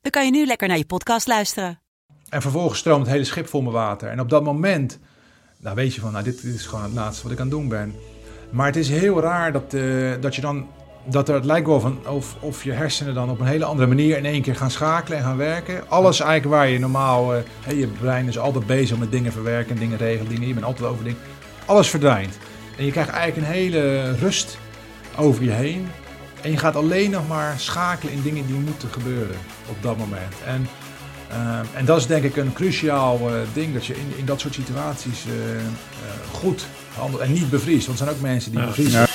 dan kan je nu lekker naar je podcast luisteren. En vervolgens stroomt het hele schip vol met water. En op dat moment, nou weet je van, nou dit, is gewoon het laatste wat ik aan het doen ben. Maar het is heel raar dat, eh, dat je dan, dat er, het lijkt wel van of, of je hersenen dan op een hele andere manier in één keer gaan schakelen en gaan werken. Alles eigenlijk waar je normaal, eh, je brein is altijd bezig met dingen verwerken, dingen regelen, dingen, je bent altijd over dingen. Alles verdwijnt. En je krijgt eigenlijk een hele rust over je heen. En je gaat alleen nog maar schakelen in dingen die moeten gebeuren op dat moment. En, eh, en dat is denk ik een cruciaal eh, ding, dat je in, in dat soort situaties eh, eh, goed handelt en niet bevriest. Want er zijn ook mensen die bevriezen.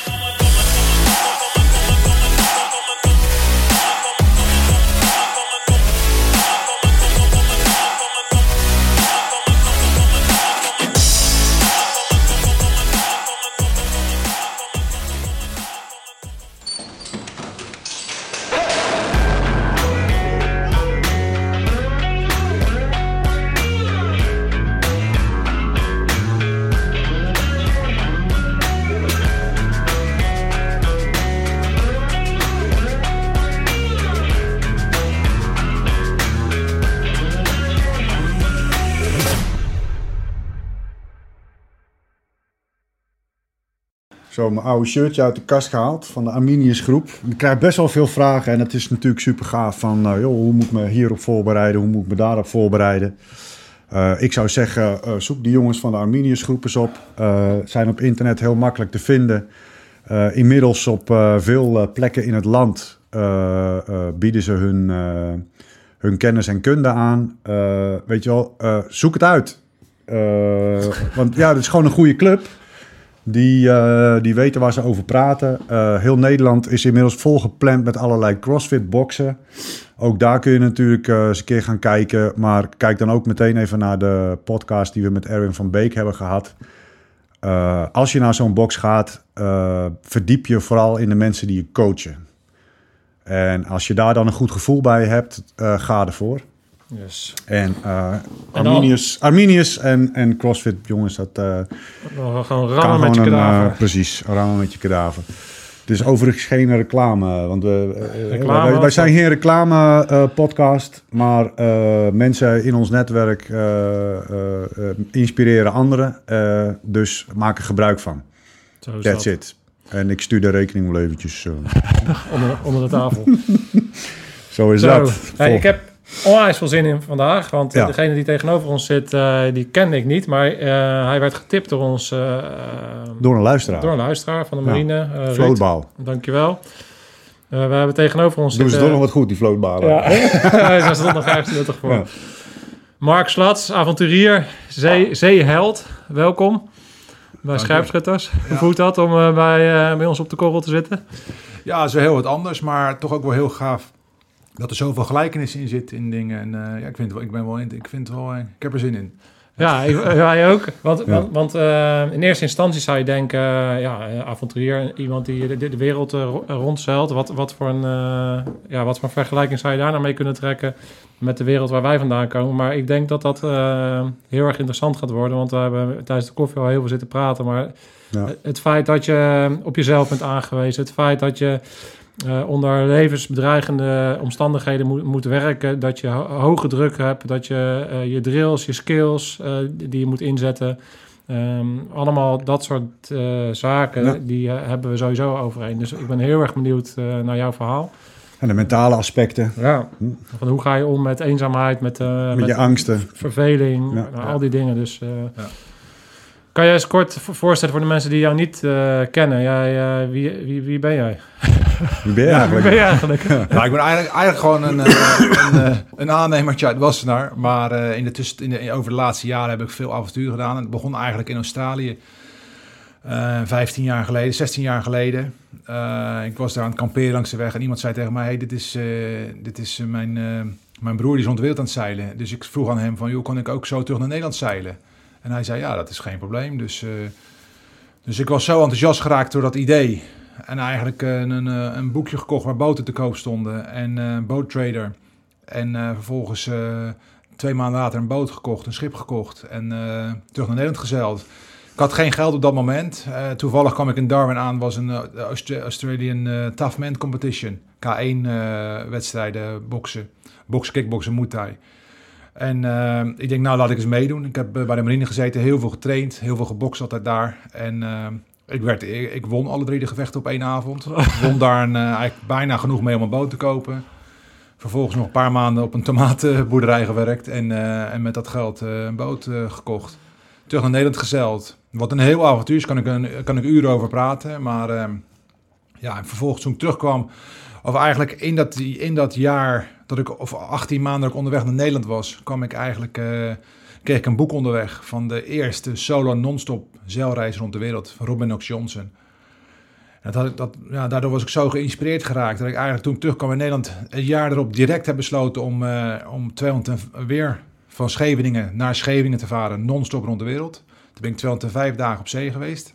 Zo mijn oude shirtje uit de kast gehaald van de Arminius groep. Ik krijg best wel veel vragen en het is natuurlijk super gaaf van... eh, joh, hoe moet ik me hierop voorbereiden, hoe moet ik me daarop voorbereiden? Eh, ik zou zeggen, eh, zoek die jongens van de Arminius groep eens op. Zijn op internet heel makkelijk te vinden. Inmiddels op veel plekken in het land bieden ze hun, hun kennis en kunde aan. Weet je wel, zoek het uit. Want ja, het is gewoon een goede club. Die, eh, die weten waar ze over praten. Eh, heel Nederland is inmiddels volgepland met allerlei CrossFit-boxen. Ook daar kun je natuurlijk eh, eens een keer gaan kijken. Maar kijk dan ook meteen even naar de podcast die we met Erwin van Beek hebben gehad. Eh, als je naar zo'n box gaat, verdiep je vooral in de mensen die je coachen. En als je daar dan een goed gevoel bij hebt, ga ervoor. Yes. En, eh, En Arminius, Arminius en, en CrossFit, jongens, dat... eh, gaan we kan rammen met je gewoon een, kadaver. eh, precies, rammen met je kadaver. Het is overigens geen reclame, want we, eh, Reclame wij, zijn geen reclame eh, podcast, maar eh, mensen in ons netwerk eh, eh, eh, inspireren anderen, eh, dus maken gebruik van. Zo is That's dat. it. En ik stuur de rekening wel eventjes. eh, Onder, onder de tafel. zo is Zo. dat. Hey, ik heb onwijs veel zin in vandaag. Want eh, Ja. degene die tegenover ons zit, eh, die kende ik niet. Maar eh, hij werd getipt door ons... Door een luisteraar. door een luisteraar van de Ja. marine. eh, Ruud. Vlootbal. Dankjewel. Eh, we hebben tegenover ons Doen ze toch nog wat goed, die vlootbalen. Ja, hij stond nog 25 voor. Ja. Mark Slats, avonturier, zee, zeeheld. Welkom bij. Scherpschutters. Hoe voelt dat om bij, eh, bij ons op de korrel te zitten? Ja, is wel heel wat anders, maar toch ook wel heel gaaf dat er zoveel gelijkenissen in zit in dingen. En eh, ja, ik vind het wel, ik ben wel, in- ik vind het wel, eh, ik heb er zin in. Ja, ik, wij ook. Want, Ja. want, want, eh, in eerste instantie zou je denken, eh, ja, eh, avonturier, iemand die de, de wereld eh, ro- rondzeilt. Wat, wat, voor een, eh, ja, wat voor vergelijking zou je daar nou mee kunnen trekken met de wereld waar wij vandaan komen? Maar ik denk dat dat eh, heel erg interessant gaat worden, want we hebben tijdens de koffie al heel veel zitten praten. Maar Ja. het feit dat je op jezelf bent aangewezen, het feit dat je eh, onder levensbedreigende omstandigheden moet, moet werken, dat je ho- hoge druk hebt, dat je eh, je drills, je skills eh, die je moet inzetten. Ehm, allemaal dat soort eh, zaken, Ja. die hebben we sowieso overeen. Dus ik ben heel erg benieuwd eh, naar jouw verhaal. En de mentale aspecten, Ja. Van hoe ga je om met eenzaamheid, met, eh, met, je angsten. verveling, Ja. nou, al die dingen. Dus eh, Ja. Kan jij eens kort vo- voorstellen voor de mensen die jou niet eh, kennen? Jij, eh, wie, wie, wie ben jij? Wie ben je Wie eigenlijk? ben je eigenlijk? Nou, ik ben eigenlijk, eigenlijk gewoon een, eh, een, eh, een aannemertje uit Wassenaar. Maar eh, in de tussen, in de, over de laatste jaren heb ik veel avontuur gedaan. Het begon eigenlijk in Australië. eh 15 jaar geleden, 16 jaar geleden. Eh, ik was daar aan het kamperen langs de weg. En iemand zei tegen mij, hey, dit is, eh, dit is mijn, eh, Mijn broer die is rond aan het zeilen. Dus ik vroeg aan hem van, joh, kan ik ook zo terug naar Nederland zeilen? En hij zei, ja, dat is geen probleem. Dus, eh, dus ik was zo enthousiast geraakt door dat idee. En eigenlijk eh, een, een, eh, een boekje gekocht waar boten te koop stonden. En eh boottrader. En eh, vervolgens twee maanden later een boot gekocht, een schip gekocht. En terug naar Nederland gezeild. Ik had geen geld op dat moment. Toevallig kwam ik in Darwin aan, was een Australian eh, Tough Man Competition. K1 eh, wedstrijden, boksen. Boksen, kickboksen, Muay. En eh, ik denk, nou laat ik eens meedoen. Ik heb eh, bij de marine gezeten, heel veel getraind, heel veel gebokst altijd daar. En eh, ik, werd, ik, ik won alle drie de gevechten op één avond. Ik won daar een, eh, eigenlijk bijna genoeg mee om een boot te kopen. Vervolgens nog een paar maanden op een tomatenboerderij gewerkt. En, eh, en met dat geld een boot gekocht. Terug naar Nederland gezeild. Wat een heel avontuur is, kan ik, een, kan ik uren over praten. Maar eh, ja, en vervolgens toen ik terugkwam... Of eigenlijk in dat, in dat jaar dat ik, of 18 maanden dat ik onderweg naar Nederland was, kwam ik eigenlijk, eh, kreeg ik een boek onderweg van de eerste solo non-stop zeilreis rond de wereld van Robin Knox Johnson. Dat dat, ja, daardoor was ik zo geïnspireerd geraakt dat ik eigenlijk toen ik terugkwam in Nederland een jaar erop direct heb besloten om, eh, om 200 en- weer van Scheveningen naar Scheveningen te varen, non-stop rond de wereld. Toen ben ik 205 dagen op zee geweest.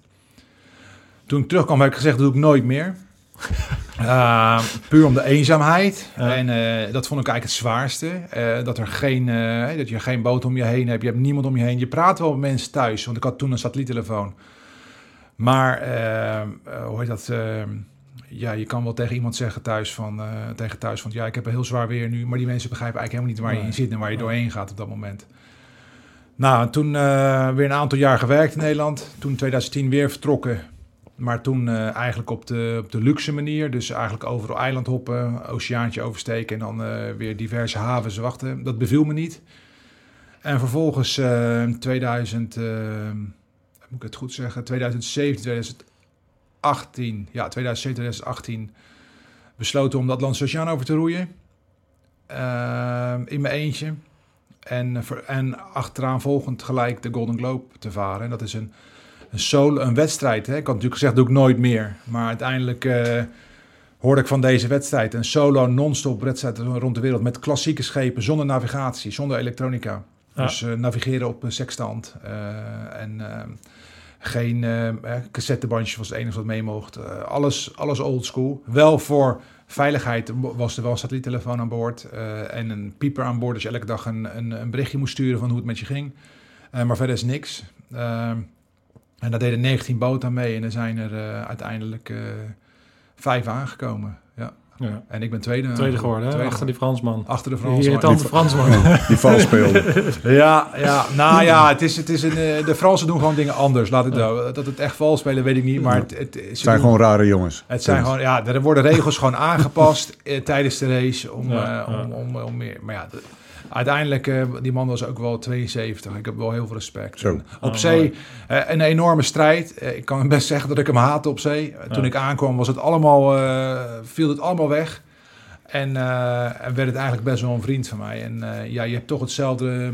Toen ik terugkwam heb ik gezegd, dat doe ik nooit meer. Uh, puur om de eenzaamheid. Ja. En eh, dat vond ik eigenlijk het zwaarste. Eh, dat, er geen, eh, dat je geen boot om je heen hebt. Je hebt niemand om je heen. Je praat wel met mensen thuis. Want ik had toen een satelliettelefoon. Maar, eh, eh, hoe heet dat? eh, ja, je kan wel tegen iemand zeggen thuis van, eh, tegen thuis van... Ja, ik heb een heel zwaar weer nu. Maar die mensen begrijpen eigenlijk helemaal niet waar je in zit... en waar je doorheen gaat op dat moment. Nou, en toen eh, weer een aantal jaar gewerkt in Nederland. Toen in 2010 weer vertrokken. Maar toen eh, eigenlijk op de, op de luxe manier. Dus eigenlijk overal eiland hoppen, oceaantje oversteken en dan eh, weer diverse havens wachten. Dat beviel me niet. En vervolgens eh 2000, eh, moet ik het goed zeggen, 2017, 2018, ja 2017, 2018 besloten om Atlantische Oceaan over te roeien. In mijn eentje. En, en achteraan volgend gelijk de Golden Globe te varen. En dat is een, een, solo, een wedstrijd. Hè? Ik had natuurlijk gezegd, doe ik nooit meer. Maar uiteindelijk eh, hoorde ik van deze wedstrijd. Een solo non-stop wedstrijd rond de wereld. Met klassieke schepen, zonder navigatie, zonder elektronica. Ja. Dus eh, navigeren op sextant. eh, en geen cassettebandjes was het enige wat mee mocht. Alles, alles old school. Wel voor veiligheid was er wel een satelliettelefoon aan boord. en een pieper aan boord. Dus je elke dag een, een, een berichtje moest sturen van hoe het met je ging. Maar verder is niks. Eh, en daar deden 19 boten aan mee. En er zijn er eh, uiteindelijk eh, vijf aangekomen. Ja. Ja. En ik ben tweede. Tweede geworden? Tweede achter die Fransman. Achter de Die Fransen. irritante Fransman. Die vals speelde. Ja, ja, nou ja, het is, het is een, eh, de Fransen doen gewoon dingen anders. Laat het nou. Dat het echt vals spelen, weet ik niet. Maar het, het, zijn doen- gewoon rare jongens. het zijn gewoon, ja, er worden regels gewoon aangepast eh, tijdens de race om, Ja, eh, ja. om, om, om meer. Maar ja, de- uiteindelijk, eh, die man was ook wel 72. Ik heb wel heel veel respect. Zo. Op Oh, zee, eh, een enorme strijd. Eh, ik kan best zeggen dat ik hem haatte op zee. Toen ik aankwam, was het allemaal, eh, viel het allemaal weg. En, eh, en werd het eigenlijk best wel een vriend van mij. En eh, ja, je hebt toch hetzelfde,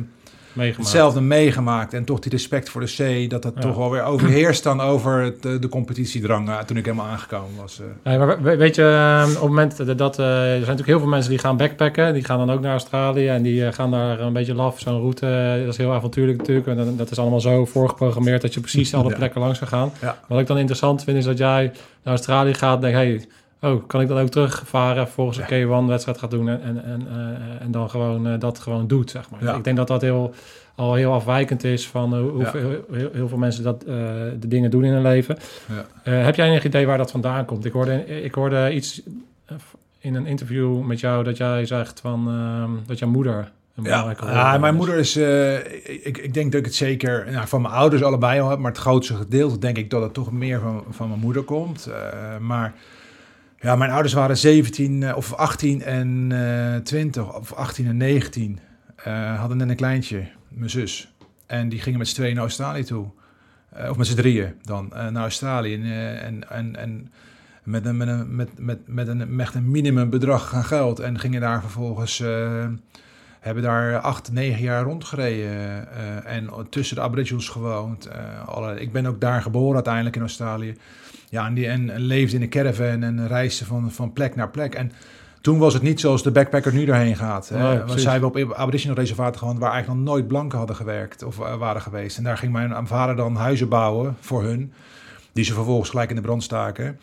Meegemaakt. hetzelfde meegemaakt. En toch die respect voor de zee, dat dat Ja. toch wel weer overheerst dan over het, eh, de competitiedrang eh, toen ik helemaal aangekomen was. eh. Nee, maar we- weet je, eh, op het moment dat, er zijn natuurlijk heel veel mensen die gaan backpacken, die gaan dan ook naar Australië en die gaan daar een beetje laf, zo'n route, dat is heel avontuurlijk natuurlijk, en dat is allemaal zo voorgeprogrammeerd dat je precies alle Ja. plekken langs gaat gaan. Ja. Wat ik dan interessant vind is dat jij naar Australië gaat en denk, hey, oh, kan ik dan ook terugvaren volgens een K1-wedstrijd gaat doen en, en, en, eh, en dan gewoon eh, dat gewoon doet, zeg maar. Ja. Ik denk dat dat heel, al heel afwijkend is van eh, hoe Ja. veel- heel, heel veel mensen dat, eh, de dingen doen in hun leven. Ja. Eh, heb jij enig idee waar dat vandaan komt? Ik hoorde, ik hoorde iets eh, in een interview met jou dat jij zegt van ehm, dat jouw moeder een Ja, belangrijke rol ja, heeft. mijn moeder is. eh, ik, ik denk dat ik het zeker nou, van mijn ouders allebei al heb, maar het grootste gedeelte denk ik dat het toch meer van, van mijn moeder komt. Eh, maar ja, mijn ouders waren 17 eh, of 18 en eh 20 of 18 en 19. Eh, hadden net een kleintje, mijn zus. En die gingen met z'n tweeën naar Australië toe. Eh, of met z'n drieën dan eh, naar Australië. En, eh, en, en, met een, met, een, met, met, met een, met een minimumbedrag aan geld. En gingen daar vervolgens. eh, hebben daar acht, negen jaar rondgereden. eh, en tussen de Aboriginals gewoond. eh, alle, ik ben ook daar geboren uiteindelijk in Australië. Ja, en, die, en, en leefde in een caravan en reisde van, van plek naar plek. En toen was het niet zoals de backpacker nu erheen gaat. hè. Want we op aboriginal reservaten gewoond waar eigenlijk nog nooit blanken hadden gewerkt of eh, waren geweest. En daar ging mijn vader dan huizen bouwen voor hun, die ze vervolgens gelijk in de brand staken.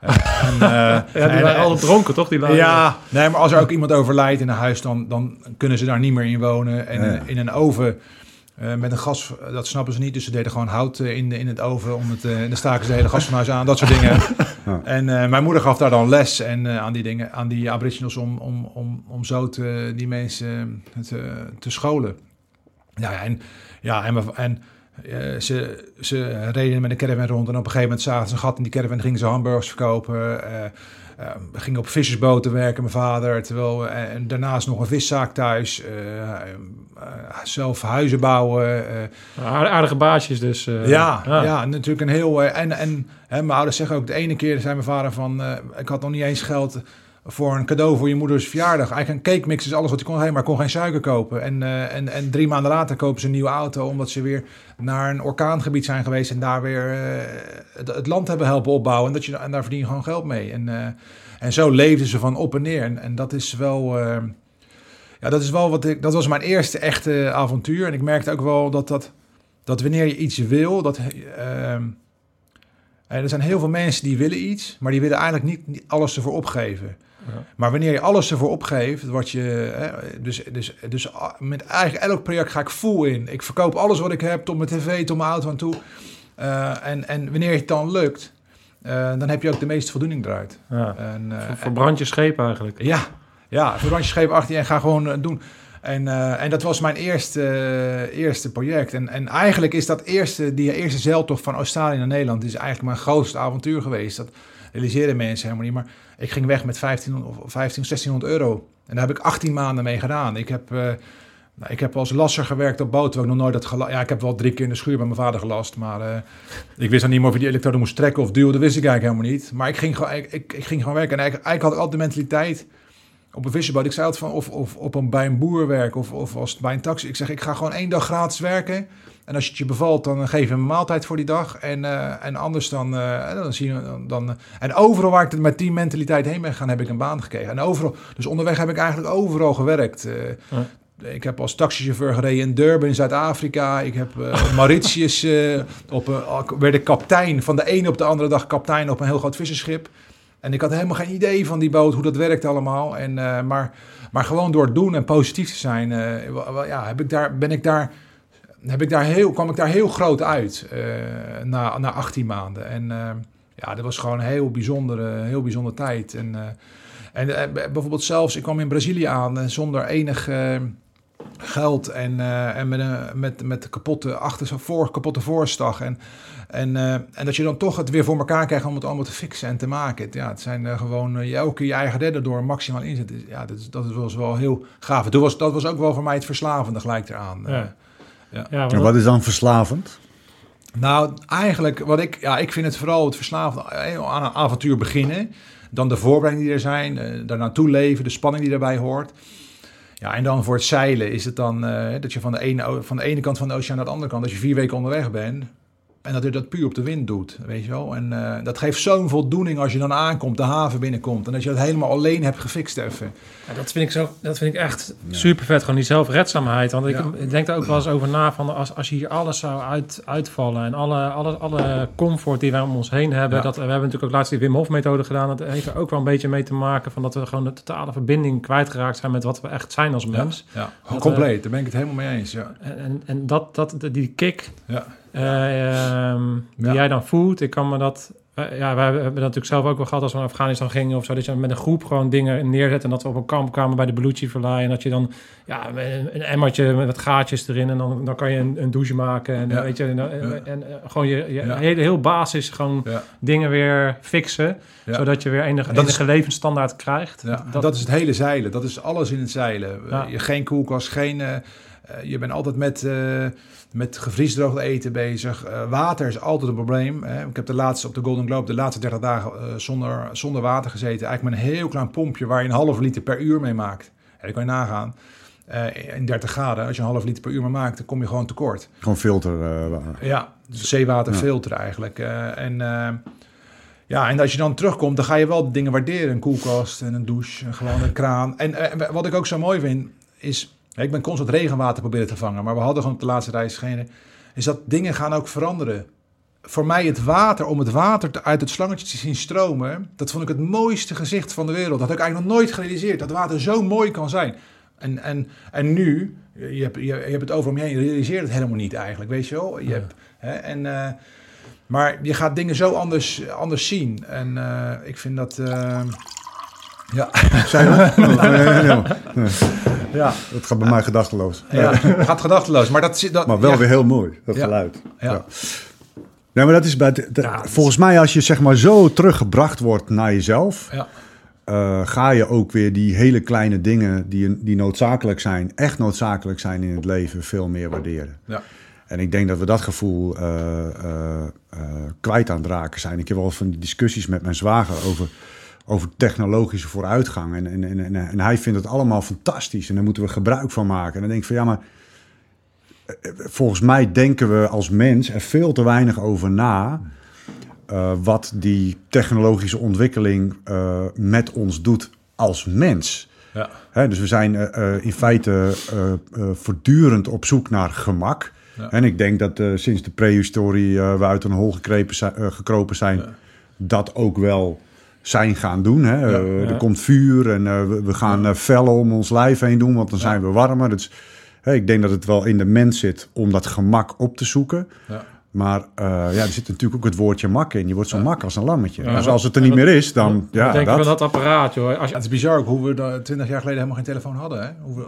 Eh, en, eh, Ja, die en- waren altijd dronken, toch? Die waren- ja, nee, maar als er ook iemand overlijdt in een huis, dan, dan kunnen ze daar niet meer in wonen. En Ja, in een oven eh, met een gas, dat snappen ze niet. Dus ze deden gewoon hout eh, in, in het oven om het, eh, en dan staken ze de hele gas van huis aan, dat soort dingen. Ja. En eh, mijn moeder gaf daar dan les en, eh, aan die dingen, aan die aboriginals om, om, om, om zo te, die mensen eh, te, te scholen. Ja, en, ja, en, en eh, ze, ze reden met een caravan rond en op een gegeven moment zagen ze een gat in die caravan, gingen ze hamburgers verkopen. Eh eh, we gingen op vissersboten werken, mijn vader. Terwijl, eh, en daarnaast nog een viszaak thuis. eh, eh, zelf huizen bouwen. Aard- Aardige baasjes dus. eh, ja, ja. natuurlijk een heel... en en hè, mijn ouders zeggen ook, de ene keer zei mijn vader van... ik had nog niet eens geld voor een cadeau voor je moeders verjaardag. Eigenlijk een cake mix is alles wat hij kon, maar kon geen suiker kopen. En, eh, en, en drie maanden later kopen ze een nieuwe auto... omdat ze weer naar een orkaangebied zijn geweest... en daar weer eh, het, land hebben helpen opbouwen. En, dat je, en daar verdien je gewoon geld mee. En, eh, en zo leefden ze van op en neer. En, dat is wel... ja, dat is wel wat ik. Dat was mijn eerste echte avontuur. En ik merkte ook wel dat dat. Dat wanneer je iets wil, dat. er zijn heel veel mensen die willen iets, maar die willen eigenlijk niet alles ervoor opgeven. Ja. Maar wanneer je alles ervoor opgeeft, wat je. Hè, dus, dus, dus met eigenlijk elk project ga ik full in. Ik verkoop alles wat ik heb, tot mijn tv, tot mijn auto aan toe. Eh, en, en wanneer het dan lukt, eh, dan heb je ook de meeste voldoening eruit. Ja. En, eh, Ver- Verbrand je scheep eigenlijk. ja, ja, verbrandjescheep achter je en ga gewoon doen. En, en dat was mijn eerste, eerste project. En, en eigenlijk is dat eerste, die eerste zeiltocht van Australië naar Nederland... is eigenlijk mijn grootste avontuur geweest. Dat realiseerden mensen helemaal niet. Maar ik ging weg met 1500 of 15, 1600 euro. En daar heb ik 18 maanden mee gedaan. Ik heb, eh, nou, ik heb als lasser gewerkt op boten. Ik nog nooit gela- Ja, ik heb wel drie keer in de schuur bij mijn vader gelast. Maar eh, ik wist dan niet meer of je die elektrode moest trekken of duwen. Dat wist ik eigenlijk helemaal niet. Maar ik ging gewoon, ik, ik, ging gewoon werken. En eigenlijk, eigenlijk had ik altijd de mentaliteit op een visserboot. Ik zei altijd van of, of op een, bij een boer werken of, of als bij een taxi. Ik zeg, ik ga gewoon één dag gratis werken. En als je het je bevalt, dan geef je een maaltijd voor die dag. En, eh, en anders dan, eh, dan zie je dan, dan. En overal waar ik met die mentaliteit heen ben gegaan, heb ik een baan gekregen. En overal, dus onderweg heb ik eigenlijk overal gewerkt. Eh. Ik heb als taxichauffeur gereden in Durban in Zuid-Afrika. Ik heb eh, op Mauritius eh, op een, werd ik kaptein van de ene op de andere dag kaptein op een heel groot visserschip. En ik had helemaal geen idee van die boot, hoe dat werkt allemaal. En, eh, maar, maar gewoon door het doen en positief te zijn, eh, ja, heb ik daar, ben ik daar, heb ik daar heel, kwam ik daar heel groot uit eh, na, na 18 maanden. En ja, dat was gewoon een heel bijzondere, heel bijzondere tijd. En, en bijvoorbeeld zelfs, ik kwam in Brazilië aan zonder enig geld en, eh, en met, een, met, met de kapotte achter, voor, kapotte voorstag. En, en, eh, en dat je dan toch het weer voor elkaar krijgt om het allemaal te fixen en te maken. Het, ja, het zijn eh, gewoon je elke keer je eigen redden door maximaal inzetten. Ja, dat, is- dat was wel heel gaaf. Toen was, dat was ook wel voor mij het verslavende gelijk eraan. Ja. Eh, Ja, En wat is dan verslavend? nou, eigenlijk, wat ik, ja, ik vind het vooral het verslavend aan een avontuur beginnen. Dan de voorbereidingen die er zijn, eh, daar naartoe leven, de spanning die daarbij hoort. Ja, en dan voor het zeilen is het dan eh, dat je van de, ene, van de ene kant van de oceaan naar de andere kant, als je vier weken onderweg bent, en dat je dat puur op de wind doet, weet je wel. En eh, dat geeft zo'n voldoening als je dan aankomt, de haven binnenkomt, en dat je dat helemaal alleen hebt gefixt even. Ja, dat vind ik zo, dat vind ik echt super vet. Gewoon die zelfredzaamheid. Want ik, Ja. ik denk daar ook wel eens over na van als, als je hier alles zou uit, uitvallen en alle, alle, alle comfort die wij om ons heen hebben. Ja. Dat, we hebben natuurlijk ook laatst die Wim Hof methode gedaan. Dat heeft er ook wel een beetje mee te maken van dat we gewoon de totale verbinding kwijtgeraakt zijn met wat we echt zijn als mens. Ja, Dat, compleet, daar ben ik het helemaal mee eens. Ja. En, en, en dat, dat, die kick Ja. Eh, ehm, die jij dan voelt, ik kan me dat... eh, ja, wij hebben dat natuurlijk zelf ook wel gehad als we naar Afghanistan gingen of zo. Dat je met een groep gewoon dingen neerzet. En dat we op een kamp kwamen bij de Belushi Vallei. En dat je dan ja, een, emmertje met wat gaatjes erin. En dan, dan kan je een, een douche maken. En, Ja. weet je, en, en, Ja. en, eh, gewoon je, je Ja. hele, heel basis gewoon Ja. dingen weer fixen. Zodat je weer enige, En dat is- enige levensstandaard krijgt. Dat, is het hele zeilen. Dat is alles in het zeilen. Je, geen koelkast, geen... je bent altijd met, met gevriesdroogd eten bezig. Eh, water is altijd een probleem. Hè. Ik heb de laatste op de Golden Globe de laatste 30 dagen eh, zonder, zonder water gezeten. Eigenlijk met een heel klein pompje waar je een halve liter per uur mee maakt. Ja, dat kan je nagaan. Eh, in 30 graden, als je een half liter per uur mee maakt, dan kom je gewoon tekort. Gewoon filter. Ja, dus zeewater Ja. filteren eigenlijk. En, Ja, en als je dan terugkomt, dan ga je wel dingen waarderen. Een koelkast en een douche, en gewoon een kraan. En eh, wat ik ook zo mooi vind, is... Ik ben constant regenwater proberen te vangen, maar we hadden gewoon op de laatste reis geen... Is dat dingen gaan ook veranderen. Voor mij het water, om het water te- uit het slangetje te zien stromen... dat vond ik het mooiste gezicht van de wereld. Dat had ik eigenlijk nog nooit gerealiseerd. Dat water zo mooi kan zijn. En, en, en nu, je hebt, je, je hebt het over om je heen, je realiseert het helemaal niet eigenlijk, weet je wel. Je hebt, hè, en, eh, maar je gaat dingen zo anders, anders zien. En eh, ik vind dat... eh, ja, Zijn we? Oh, nee, nee, nee. ja, Dat gaat bij mij gedachteloos. ja, gaat gedachteloos. Maar, dat, zit- dat, Maar wel ja, weer heel mooi, dat Ja. geluid. Ja. Ja, maar dat is bij de- de- Ja, dat is- volgens mij als je zeg maar zo teruggebracht wordt naar jezelf, Ja, eh, ga je ook weer die hele kleine dingen die, die noodzakelijk zijn, echt noodzakelijk zijn in het leven, veel meer waarderen. ja. En ik denk dat we dat gevoel eh, eh, eh, kwijt aan het raken zijn. Ik heb wel van die discussies met mijn zwager over, over technologische vooruitgang. En, en, en, en, en hij vindt het allemaal fantastisch en daar moeten we gebruik van maken. En dan denk ik van ja, maar eh, volgens mij denken we als mens er veel te weinig over na. eh, wat die technologische ontwikkeling eh, met ons doet als mens. ja. Hè, dus we zijn eh, eh, in feite eh, eh, voortdurend op zoek naar gemak. Ja. En ik denk dat eh, sinds de prehistorie eh, we uit een hol gekrepen eh, gekropen zijn, dat ook wel zijn gaan doen. Hè. Ja, Eh, ja. Er komt vuur en eh, we, we gaan eh, vellen om ons lijf heen doen, want dan zijn we warmer. Dus, ik denk dat het wel in de mens zit om dat gemak op te zoeken. Maar eh, ja, er zit natuurlijk ook het woordje mak in. Je wordt zo mak als een lammetje. Ja, dus als het er niet meer is, dan... Ja, denk je dat. van dat apparaat, joh? Als je, Het is bizar ook hoe we twintig jaar geleden helemaal geen telefoon hadden. Hè? Hoe we,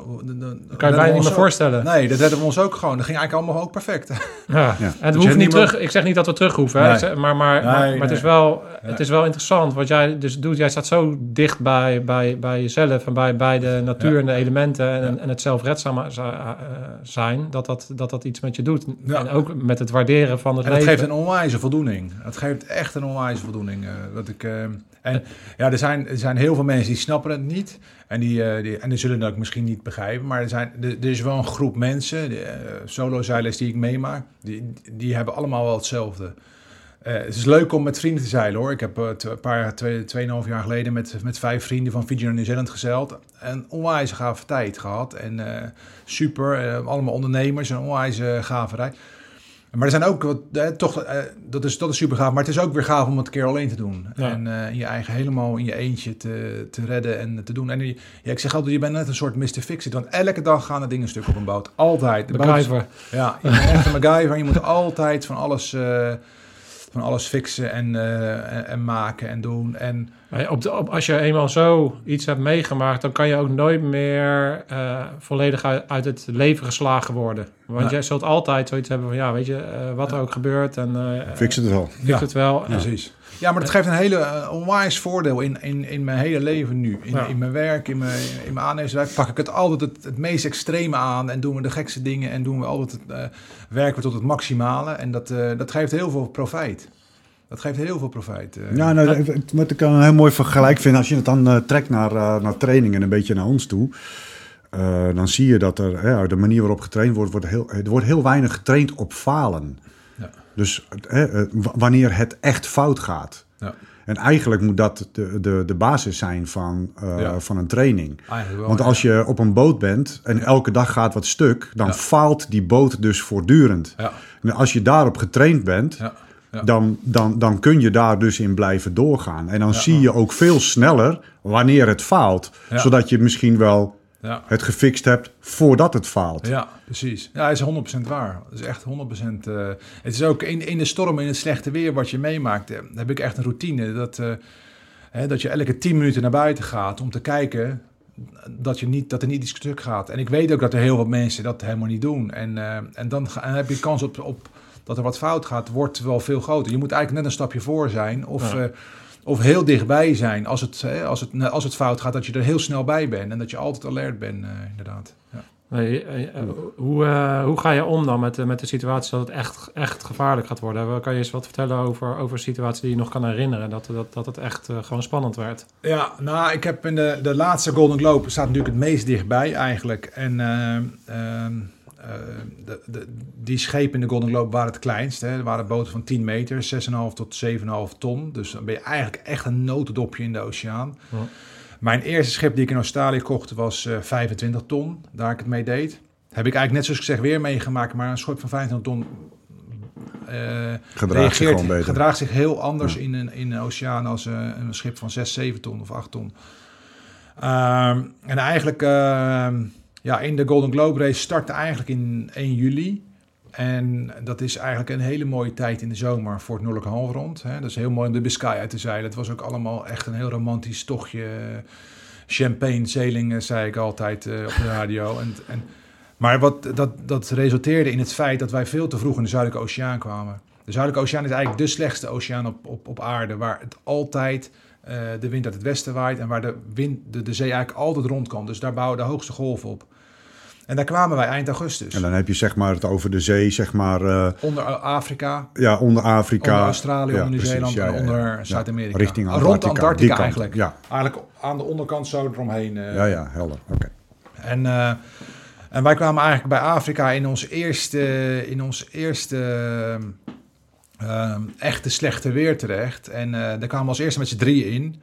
kan je we bijna niet meer voorstellen. Nee, dat redden we ons ook gewoon. Dat ging eigenlijk allemaal ook perfect. Ja. Ja. En het je hoeft niet meer- terug. Ik zeg niet dat we terug hoeven, hè. Nee. Ik zeg- maar, maar, maar, Nee, maar het, is nee. wel, het is wel interessant wat jij dus doet. Jij staat zo dicht bij, bij, bij jezelf en bij, bij de natuur Ja. en de elementen en, Ja. en het zelfredzaam eh, zijn, dat dat, dat dat iets met je doet. Ja. En ook met het waarderen van het En dat leven. geeft een onwijze voldoening. Het geeft echt een onwijze voldoening. eh, dat ik, eh, en ja, er zijn, er zijn heel veel mensen die snappen het niet. En die, eh, die, en die zullen dat misschien niet begrijpen. Maar er, zijn, er, er is wel een groep mensen, eh, solo-zeilers die ik meemaak, die, die hebben allemaal wel hetzelfde. Eh, het is leuk om met vrienden te zeilen hoor. Ik heb eh, een paar, twee, tweeënhalf jaar geleden met, met vijf vrienden van Fiji naar Nieuw-Zeeland gezeild. En onwijs gave tijd gehad. En eh, super, eh, allemaal ondernemers, een onwijs eh, gave reis. Maar er zijn ook wat, eh, toch, eh, dat, is, dat is super gaaf. Maar het is ook weer gaaf om het een keer alleen te doen. Ja. En in je eigen helemaal in je eentje te, te redden en te doen. En je- ja, ik zeg altijd, je bent net een soort Mr. Fix-It. Want elke dag gaan er dingen stuk op een boot. Altijd. De MacGyver. ja, je bent echt een MacGyver. Je moet altijd van alles, eh, van alles fixen en, en, en maken en doen. En Op de, op, als je eenmaal zo iets hebt meegemaakt, dan kan je ook nooit meer eh, volledig uit, uit het leven geslagen worden. Want Nee. jij zult altijd zoiets hebben van, ja, weet je, eh, wat er ook gebeurt. En, eh Fix het wel. fix Ja. het wel. Precies. Ja, maar dat geeft een hele onwijs voordeel in, in, in mijn hele leven nu. In, Ja. in mijn werk, in mijn, in mijn aannemerswerk pak ik het altijd het, het meest extreme aan. En doen we de gekste dingen en doen we altijd het, eh, werken we tot het maximale. En dat, eh, dat geeft heel veel profijt. Dat geeft heel veel profijt. eh. Ja, nou, wat ik een heel mooi vergelijk vind, als je het dan eh, trekt naar, eh, naar training en een beetje naar ons toe, eh, dan zie je dat er, ja, de manier waarop getraind wordt, wordt heel, er wordt heel weinig getraind op falen. Ja. Dus wanneer het echt fout gaat. Ja. En eigenlijk moet dat de, de, de basis zijn van, eh, Ja. van een training. Wel, Want ja. als je op een boot bent en elke dag gaat wat stuk, dan Ja. faalt die boot dus voortdurend. Ja, En als je daarop getraind bent, ja, dan, dan, dan kun je daar dus in blijven doorgaan. En dan Ja. zie je ook veel sneller wanneer het faalt. Zodat je misschien wel ja. het gefixt hebt voordat het faalt. Ja, precies. Ja, is 100% waar. Het is echt 100%. eh het is ook in, in de storm, in het slechte weer wat je meemaakt. eh, heb ik echt een routine. Dat, eh, hè, dat je elke 10 minuten naar buiten gaat om te kijken dat, je niet, dat er niet iets stuk gaat. En ik weet ook dat er heel wat mensen dat helemaal niet doen. En, eh, en dan ga- en heb je kans op, op dat er wat fout gaat, wordt wel veel groter. Je moet eigenlijk net een stapje voor zijn. Of, Ja. eh, of heel dichtbij zijn. Als het, hè, als, het, als het fout gaat, dat je er heel snel bij bent. En dat je altijd alert bent, eh, inderdaad. Ja. Eh, hoe, hoe ga je om dan met, de- met de situatie dat het echt, echt gevaarlijk gaat worden? Kan je eens wat vertellen over, over situaties die je nog kan herinneren? Dat, dat, dat het echt gewoon spannend werd. Ja, nou, ik heb in de, de laatste Golden Globe staat natuurlijk het meest dichtbij eigenlijk. En, eh, ehm, eh, de, de, die schepen in de Golden Globe waren het kleinst. Hè. Er waren boten van 10 meter, 6,5 tot 7,5 ton. Dus dan ben je eigenlijk echt een notendopje in de oceaan. Ja. Mijn eerste schip die ik in Australië kocht was eh 25 ton, daar ik het mee deed. Heb ik eigenlijk net zoals ik zeg weer meegemaakt, maar een schip van 25 ton eh, Gedraagt zich gedraagt heel anders in, een, in een oceaan als eh, een schip van 6, 7 ton of 8 ton. Ehm, en eigenlijk, ehm, ja, in de Golden Globe race startte eigenlijk in 1 juli. En dat is eigenlijk een hele mooie tijd in de zomer voor het Noordelijke Halfrond. Dat is heel mooi om de Biscay uit te zeilen. Het was ook allemaal echt een heel romantisch tochtje. Champagne sailing, eh, zei ik altijd eh, op de radio. En, en, maar wat, dat, dat resulteerde in het feit dat wij veel te vroeg in de Zuidelijke Oceaan kwamen. De Zuidelijke Oceaan is eigenlijk de slechtste oceaan op, op, op aarde, waar het altijd eh, de wind uit het westen waait en waar de, wind, de, de zee eigenlijk altijd rond kan. Dus daar bouwen de hoogste golven op. En daar kwamen wij eind augustus. En dan heb je zeg maar het over de zee, zeg maar, eh, Onder Afrika, ja, onder Afrika. onder Australië, Ja, onder Nieuw-Zeeland ja, en onder. Zuid-Amerika. Richting Rond Antarctica, die Antarctica eigenlijk. Ja, Eigenlijk aan de onderkant zo eromheen. eh. ja, ja, helder. Oké. En, en wij kwamen eigenlijk bij Afrika in ons eerste, in ons eerste ehm, echte slechte weer terecht. En eh, daar kwamen we als eerste met z'n drieën in.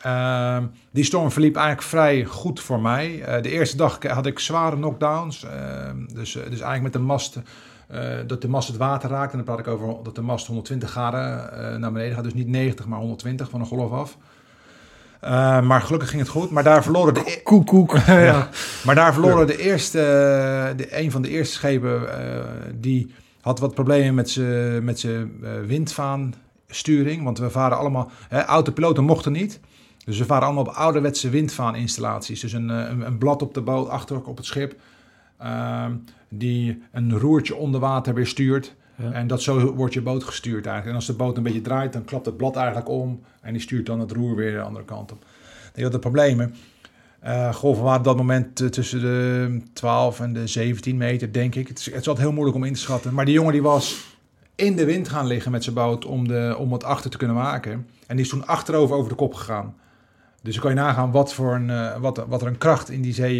Ehm, die storm verliep eigenlijk vrij goed voor mij. Eh, de eerste dag had ik zware knockdowns. Ehm, dus, eh, dus eigenlijk met de mast, dat de mast het water raakt. En dan praat ik over dat de mast 120 graden naar beneden gaat. Dus niet 90, maar 120 van een golf af. Maar gelukkig ging het goed. Maar daar verloren de, e- Koek, koek. ja. Maar daar verloren de eerste, de, een van de eerste schepen, die had wat problemen met zijn met zijn, eh, windvaansturing. Want we varen allemaal, hè, autopiloten mochten niet. Dus we varen allemaal op ouderwetse windvaaninstallaties. Dus een, eh, een, een blad op de boot, achter op het schip, ehm, die een roertje onder water weer stuurt. Ja. En dat zo wordt je boot gestuurd eigenlijk. En als de boot een beetje draait, dan klapt het blad eigenlijk om. En die stuurt dan het roer weer de andere kant op. Die had de problemen. Eh golven waren op dat moment eh, tussen de 12 en de 17 meter, denk ik. Het is, het is altijd heel moeilijk om in te schatten. Maar die jongen die was in de wind gaan liggen met zijn boot om, de, om het achter te kunnen maken. En die is toen achterover over de kop gegaan. Dus dan kan je nagaan wat, voor een, eh, wat, wat er een kracht in die zee...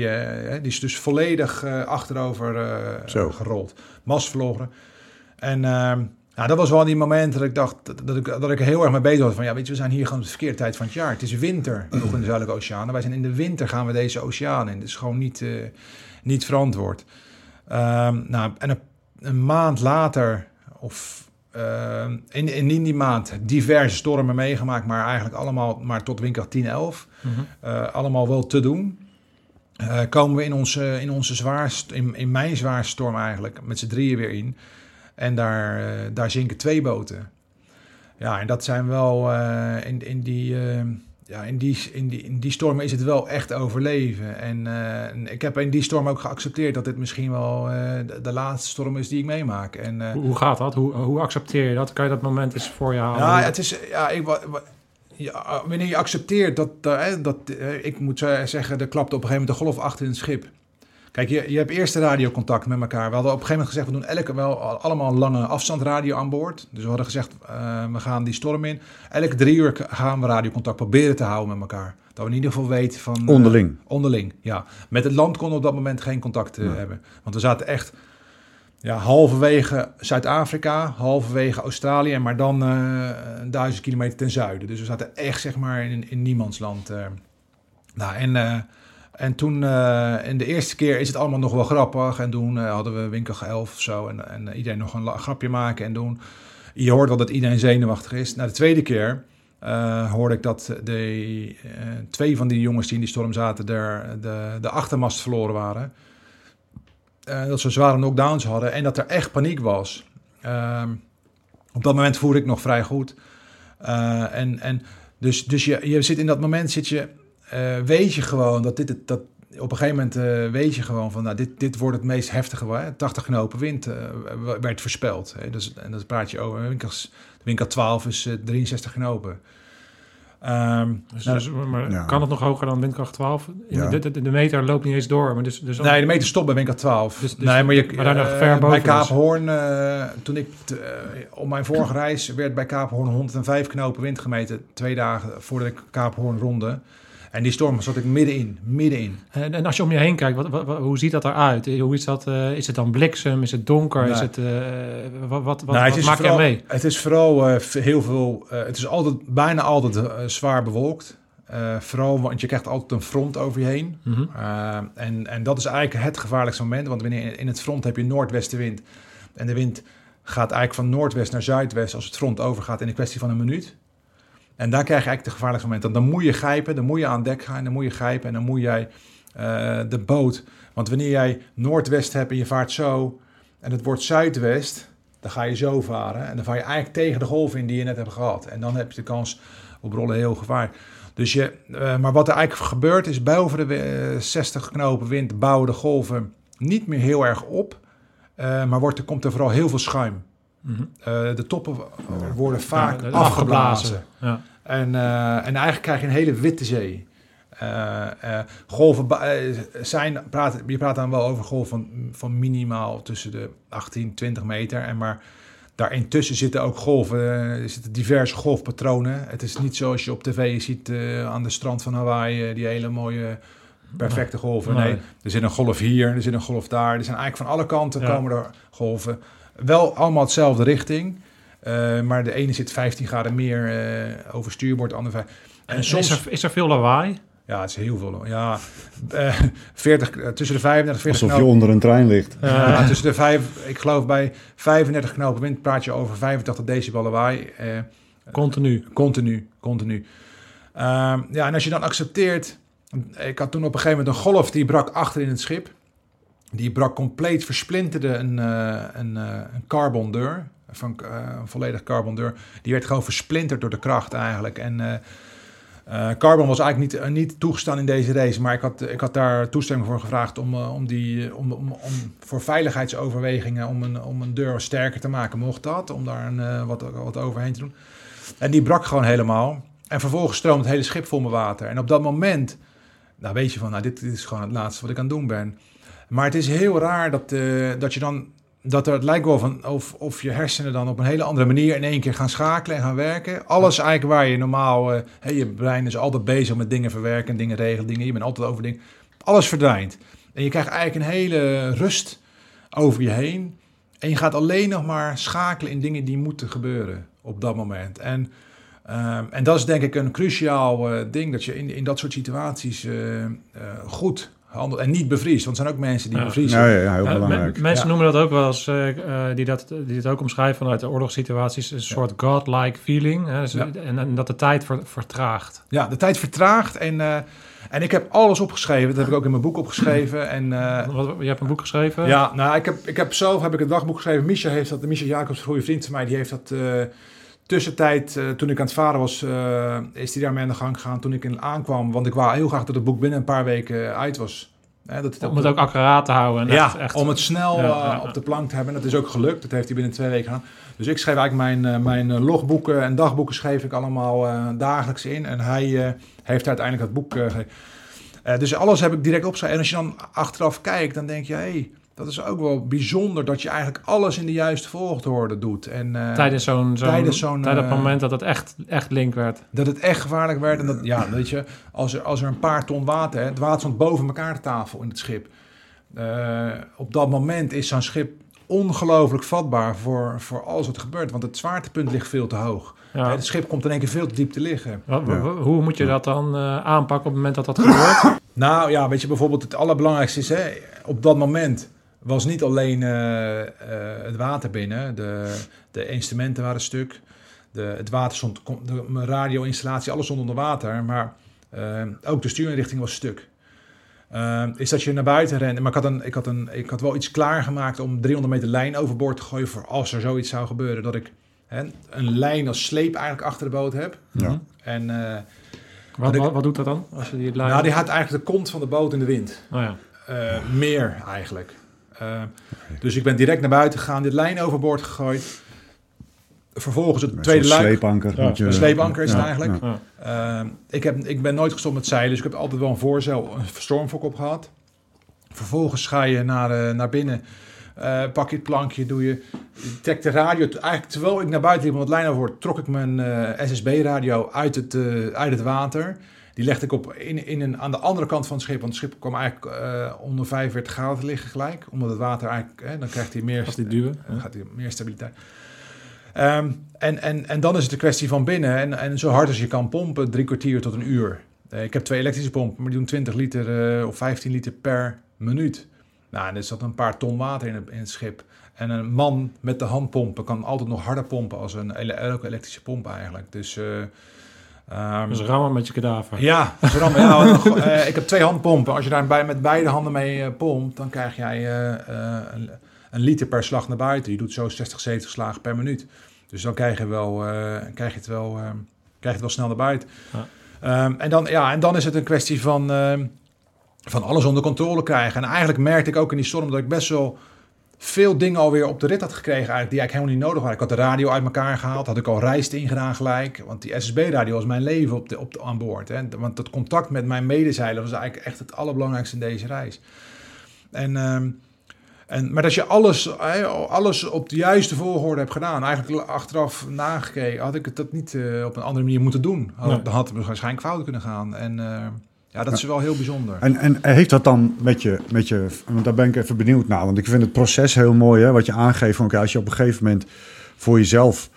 die is dus volledig achterover gerold. Mast verloren. En ehm, nou, dat was wel die moment dat ik dacht dat, dat ik, dat ik heel erg mee bezig was. Van ja, weet je, we zijn hier gewoon op de verkeerde tijd van het jaar. Het is winter nog in de Zuidelijke Oceaan. Wij zijn in de winter gaan we deze oceaan in. Het is gewoon niet, eh, niet verantwoord. Ehm, nou, en een, een maand later, of ehm, in, in, die maand, diverse stormen meegemaakt, maar eigenlijk allemaal maar tot windkracht 10, 11. Mhm. Eh, allemaal wel te doen. Eh, komen we in onze, in onze zwaarst, in, in mijn zwaarste storm eigenlijk, met z'n drieën weer in. En daar, eh, daar zinken twee boten. Ja, en dat zijn wel eh, in, in, die, eh, ja, in, die, in, die, in die stormen is het wel echt overleven. En ik heb in die storm ook geaccepteerd dat dit misschien wel de, de laatste storm is die ik meemaak. En, Hoe, hoe gaat dat? Hoe, hoe accepteer je dat? Kan je dat moment eens voor je halen? ja, het is, ja, ik, ja, wanneer je accepteert dat, dat ik moet zeggen, er klapte op een gegeven moment de golf achter in het schip. Kijk, je, je hebt eerst radiocontact met elkaar. We hadden op een gegeven moment gezegd, we doen elke wel allemaal lange afstandsradio aan boord. Dus we hadden gezegd, eh, we gaan die storm in. Elke drie uur gaan we radiocontact proberen te houden met elkaar. Dat we in ieder geval weten van... eh, Onderling. Onderling, ja. Met het land konden we op dat moment geen contact eh, hebben. Want we zaten echt ja, halverwege Zuid-Afrika, halverwege Australië, maar dan een duizend kilometer ten zuiden. Dus we zaten echt zeg maar in, in niemandsland. eh. Nou, en, en toen, eh, in de eerste keer is het allemaal nog wel grappig. En toen eh, hadden we winkel 11 of zo. En, en iedereen nog een grapje maken en doen. Je hoort wel dat iedereen zenuwachtig is. Na de tweede keer eh, hoorde ik dat de, twee van die jongens die in die storm zaten, de, de, de achtermast verloren waren. Dat ze zware knockdowns hadden en dat er echt paniek was. Ehm, op dat moment voelde ik nog vrij goed. En, en dus, dus je, je zit in dat moment, zit je, eh, weet je gewoon dat dit het, dat op een gegeven moment eh, weet je gewoon van, nou, dit, dit wordt het meest heftige. Hè? 80 knopen wind eh, werd voorspeld. Hè? Dus, en dat praat je over. Winkels, winkel 12 is eh, 63 knopen. Ehm, Dus, nou, dus- maar Ja. kan het nog hoger dan windkracht 12? In Ja. de, de, de meter loopt niet eens door. Maar dus, dus Nee, de meter stopt bij winkel 12. Dus- dus- nee, maar, je, maar daar nog eh, ver boven Bij dus. Kaaphoorn, toen ik t- eh, op mijn vorige reis werd bij Kaaphoorn 105 knopen wind gemeten. Twee dagen voordat ik Kaaphoorn ronde. En die storm zat ik middenin, middenin. En, en als je om je heen kijkt, wat, wat, wat- hoe ziet dat eruit? Hoe is dat? eh, is het dan bliksem? Is het donker? Is Nee. het, eh, wat wat, Nou, het wat maak je mee? Het is vooral eh, heel veel. eh, het is altijd, bijna altijd eh, zwaar bewolkt. Eh, vooral, want je krijgt altijd een front over je heen. Mhm. En, en dat is eigenlijk het gevaarlijkste moment. Want wanneer in het front heb je noordwestenwind. En de wind gaat eigenlijk van noordwest naar zuidwest als het front overgaat in een kwestie van een minuut. En daar krijg je eigenlijk de gevaarlijkste momenten. Dan moet je grijpen, dan moet je aan dek gaan, dan moet je grijpen en dan moet jij eh, de boot. Want wanneer jij noordwest hebt en je vaart zo en het wordt zuidwest, dan ga je zo varen. En dan vaar je eigenlijk tegen de golf in die je net hebt gehad. En dan heb je de kans op rollen heel gevaarlijk. Dus je, eh, maar wat er eigenlijk gebeurt is, boven de eh, 60 knopen wind bouwen de golven niet meer heel erg op. Eh, maar wordt, er komt er vooral heel veel schuim. Mhm. Eh, de toppen worden vaak Ja, afgeblazen. Ja. En, eh, en eigenlijk krijg je een hele witte zee. Eh, golven zijn, praat, je praat dan wel over golven van, van minimaal tussen de 18, 20 meter. En maar daarintussen zitten ook golven, er zitten diverse golfpatronen. Het is niet zoals je op tv ziet aan de strand van Hawaii, die hele mooie, perfecte golven. Nee, Nee. er zit een golf hier, er zit een golf daar. Er zijn eigenlijk van alle kanten Ja. komen er golven. Wel allemaal hetzelfde richting. Eh, maar de ene zit 15 graden meer eh, over stuurboord, de andere vijf. En soms, Is, er, is er veel lawaai? ja, het is heel veel. Ja, eh, 40, eh, tussen de 35 en 40 Alsof je onder een trein ligt. Ja, tussen de vijf, ik geloof bij 35 knopen wind praat je over 85 decibel lawaai. Eh, Continu. Continu, continu. Ehm, ja, en als je dan accepteert... Ik had toen op een gegeven moment een golf die brak achter in het schip. Die brak compleet, versplinterde een, eh, een, eh, een carbon deur. Van, eh, een volledig carbon deur. Die werd gewoon versplinterd door de kracht eigenlijk. En carbon was eigenlijk niet, niet toegestaan in deze race. Maar ik had, ik had daar toestemming voor gevraagd om, om, die, om, om, om voor veiligheidsoverwegingen... Om een, om een deur sterker te maken, mocht dat. Om daar een, wat, wat overheen te doen. En die brak gewoon helemaal. En vervolgens stroomt het hele schip vol met water. En op dat moment, nou weet je van, nou dit is gewoon het laatste wat ik aan het doen ben. Maar het is heel raar dat, eh, dat je dan, dat er, het lijkt wel van of, of je hersenen dan op een hele andere manier in één keer gaan schakelen en gaan werken. Alles eigenlijk waar je normaal, eh, je brein is altijd bezig met dingen verwerken, dingen regelen, dingen, je bent altijd over dingen. Alles verdwijnt. En je krijgt eigenlijk een hele rust over je heen. En je gaat alleen nog maar schakelen in dingen die moeten gebeuren op dat moment. En, ehm, en dat is denk ik een cruciaal eh, ding, dat je in, in dat soort situaties eh, goed en niet bevriest. Want er zijn ook mensen die Ja. bevriezen. Ja, ja, ja, heel belangrijk. mensen Ja. noemen dat ook wel eens, eh, eh, die, dat, die het ook omschrijven vanuit de oorlogssituaties, een soort godlike feeling. Hè? Dus, Ja. en, en dat de tijd ver- vertraagt. Ja, de tijd vertraagt en, eh, en ik heb alles opgeschreven. Dat heb ik ook in mijn boek opgeschreven. En, eh, Wat, je hebt een boek geschreven? Ja, nou, ik heb, ik heb zelf heb ik een dagboek geschreven. Misha heeft dat, Misha Jacobs, een goede vriend van mij, die heeft dat eh, tussentijd, eh, toen ik aan het varen was, eh, is hij daarmee aan de gang gegaan toen ik in aankwam. Want ik wou heel graag dat het boek binnen een paar weken uit was. Hè, dat het Om het ook accuraat te houden. En ja, echt, echt, om het snel Ja, eh, ja, ja. op de plank te hebben. Dat is ook gelukt. Dat heeft hij binnen twee weken gedaan. Dus ik schreef eigenlijk mijn, eh, mijn eh, logboeken en dagboeken schreef ik allemaal eh, dagelijks in. En hij eh, heeft uiteindelijk dat boek... eh, eh, dus alles heb ik direct opgeschreven. En als je dan achteraf kijkt, dan denk je... Hey, dat is ook wel bijzonder dat je eigenlijk alles in de juiste volgorde doet. En, eh, tijdens zo'n, zo'n, tijdens zo'n, tijdens het eh, moment dat het echt, echt link werd. dat het echt gevaarlijk werd. En dat, ja, weet je, als er, als er een paar ton water, hè, het water stond boven elkaar de tafel in het schip. Eh, op dat moment is zo'n schip ongelooflijk vatbaar voor, voor alles wat gebeurt. Want het zwaartepunt ligt veel te hoog. Ja. Het schip komt in één keer veel te diep te liggen. Ja. Hoe moet je dat dan aanpakken op het moment dat dat gebeurt? Nou ja, weet je, bijvoorbeeld het allerbelangrijkste is... Hè, op dat moment was niet alleen eh, eh, het water binnen. De, de instrumenten waren stuk. De, het water stond... De, mijn radio-installatie, alles stond onder water. Maar eh, ook de stuurinrichting was stuk. Is dat je naar buiten rent. Maar ik had, een, ik, had een, ik had wel iets klaargemaakt om 300 meter lijn overboord te gooien... voor als er zoiets zou gebeuren. Dat ik hè, een lijn als sleep eigenlijk achter de boot heb. Ja. En eh, Wat, ik- wat, wat doet dat dan? Als je die lijn... nou, die had eigenlijk de kont van de boot in de wind. Oh ja. Eh, meer eigenlijk. Eh, dus ik ben direct naar buiten gegaan, dit lijn overboord gegooid. Vervolgens het Een tweede luik. sleepanker. Ja, je- Een sleepanker is het eigenlijk. ja. Ja. Eh, ik, heb, ik ben nooit gestopt met zeilen, dus ik heb altijd wel een voorzeil, een stormfok op gehad. Vervolgens ga je naar, eh, naar binnen, eh, pak je het plankje, doe je, trekt de radio. Eigenlijk terwijl ik naar buiten liep om het lijn overboord, trok ik mijn eh, SSB-radio uit het, eh, uit het water. Die legde ik op in, in een, aan de andere kant van het schip. Want het schip kwam eigenlijk eh, onder 45 graden te liggen gelijk. Omdat het water eigenlijk... Hè, dan krijgt hij meer... Als die duwen. Dan gaat hij meer stabiliteit. Ehm, en, en, en dan is het een kwestie van binnen. En, en zo hard als je kan pompen, drie kwartier tot een uur. Eh, ik heb twee elektrische pompen, maar die doen 20 liter eh, of 15 liter per minuut. Nou, en er zat een paar ton water in het, in het schip. En een man met de handpompen kan altijd nog harder pompen als een elke elektrische pomp eigenlijk. Dus... ehm, Dus rammen met je kadaver. ja, rammen. Want, eh, ik heb twee handpompen. Als je daar bij, met beide handen mee eh, pompt, dan krijg jij eh, een, een liter per slag naar buiten. Je doet zo 60, 70 slagen per minuut. Dus dan krijg je, wel, krijg je, het, wel, krijg je het wel snel naar buiten. Ja. Ehm, en, dan, ja, en dan is het een kwestie van, ehm, van alles onder controle krijgen. En eigenlijk merkte ik ook in die storm dat ik best wel veel dingen alweer op de rit had gekregen eigenlijk, die eigenlijk helemaal niet nodig waren. Ik had de radio uit elkaar gehaald, had ik al rijst ingedaan gelijk. Want die SSB-radio was mijn leven op de, op de, aan boord. Hè. Want dat contact met mijn medezeiler was eigenlijk echt het allerbelangrijkste in deze reis. En, ehm, en, maar dat je alles, alles op de juiste volgorde hebt gedaan. Eigenlijk achteraf nagekeken had ik het dat niet eh, op een andere manier moeten doen. Had, Nee. Dan had het waarschijnlijk fout kunnen gaan. En eh, ja, dat is wel heel bijzonder. En, en heeft dat dan met je, met je, want daar ben ik even benieuwd naar, want ik vind het proces heel mooi, hè, wat je aangeeft. Van, oké, als je op een gegeven moment voor jezelf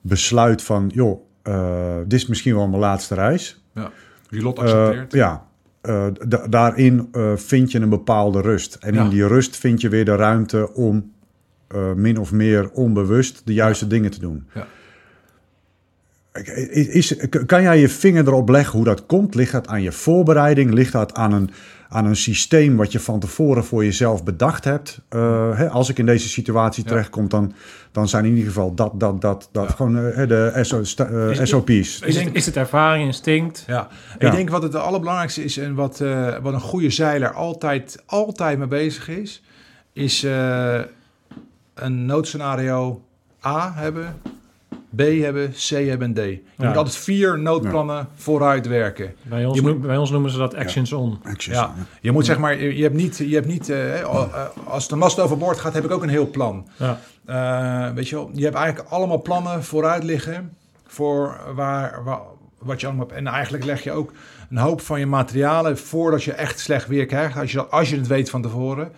besluit van, joh, eh, dit is misschien wel mijn laatste reis. Ja. Je lot Eh, accepteert. ja, eh, da- daarin vind je een bepaalde rust. En Ja. in die rust vind je weer de ruimte om min of meer onbewust de juiste dingen te doen. Ja. Is, is- kan jij je vinger erop leggen hoe dat komt? Ligt dat aan je voorbereiding? Ligt dat aan een, aan een systeem wat je van tevoren voor jezelf bedacht hebt? Eh, hè, als ik in deze situatie Ja. terechtkom, dan, dan zijn in ieder geval dat, dat, dat, dat Ja. gewoon eh, de SO, eh, Is- SOP's. Is, het, is het ervaring, instinct? Ja, Ja. ik denk wat het allerbelangrijkste is en wat, eh, wat een goede zeiler altijd, altijd mee bezig is, is eh, een noodscenario A hebben, B hebben, C hebben en D. Je Ja. moet altijd vier noodplannen vooruit werken. Bij ons, Je moet- noem- bij ons noemen ze dat actions on. Actions, Ja, je moet zeg maar, je hebt niet, je hebt niet eh, eh, als de mast overboord gaat, heb ik ook een heel plan. Ja. Eh, weet je wel, je hebt eigenlijk allemaal plannen vooruit liggen voor waar, waar, wat je allemaal hebt. En eigenlijk leg je ook een hoop van je materialen voordat je echt slecht weer krijgt. Als je, dat- als je het weet van tevoren,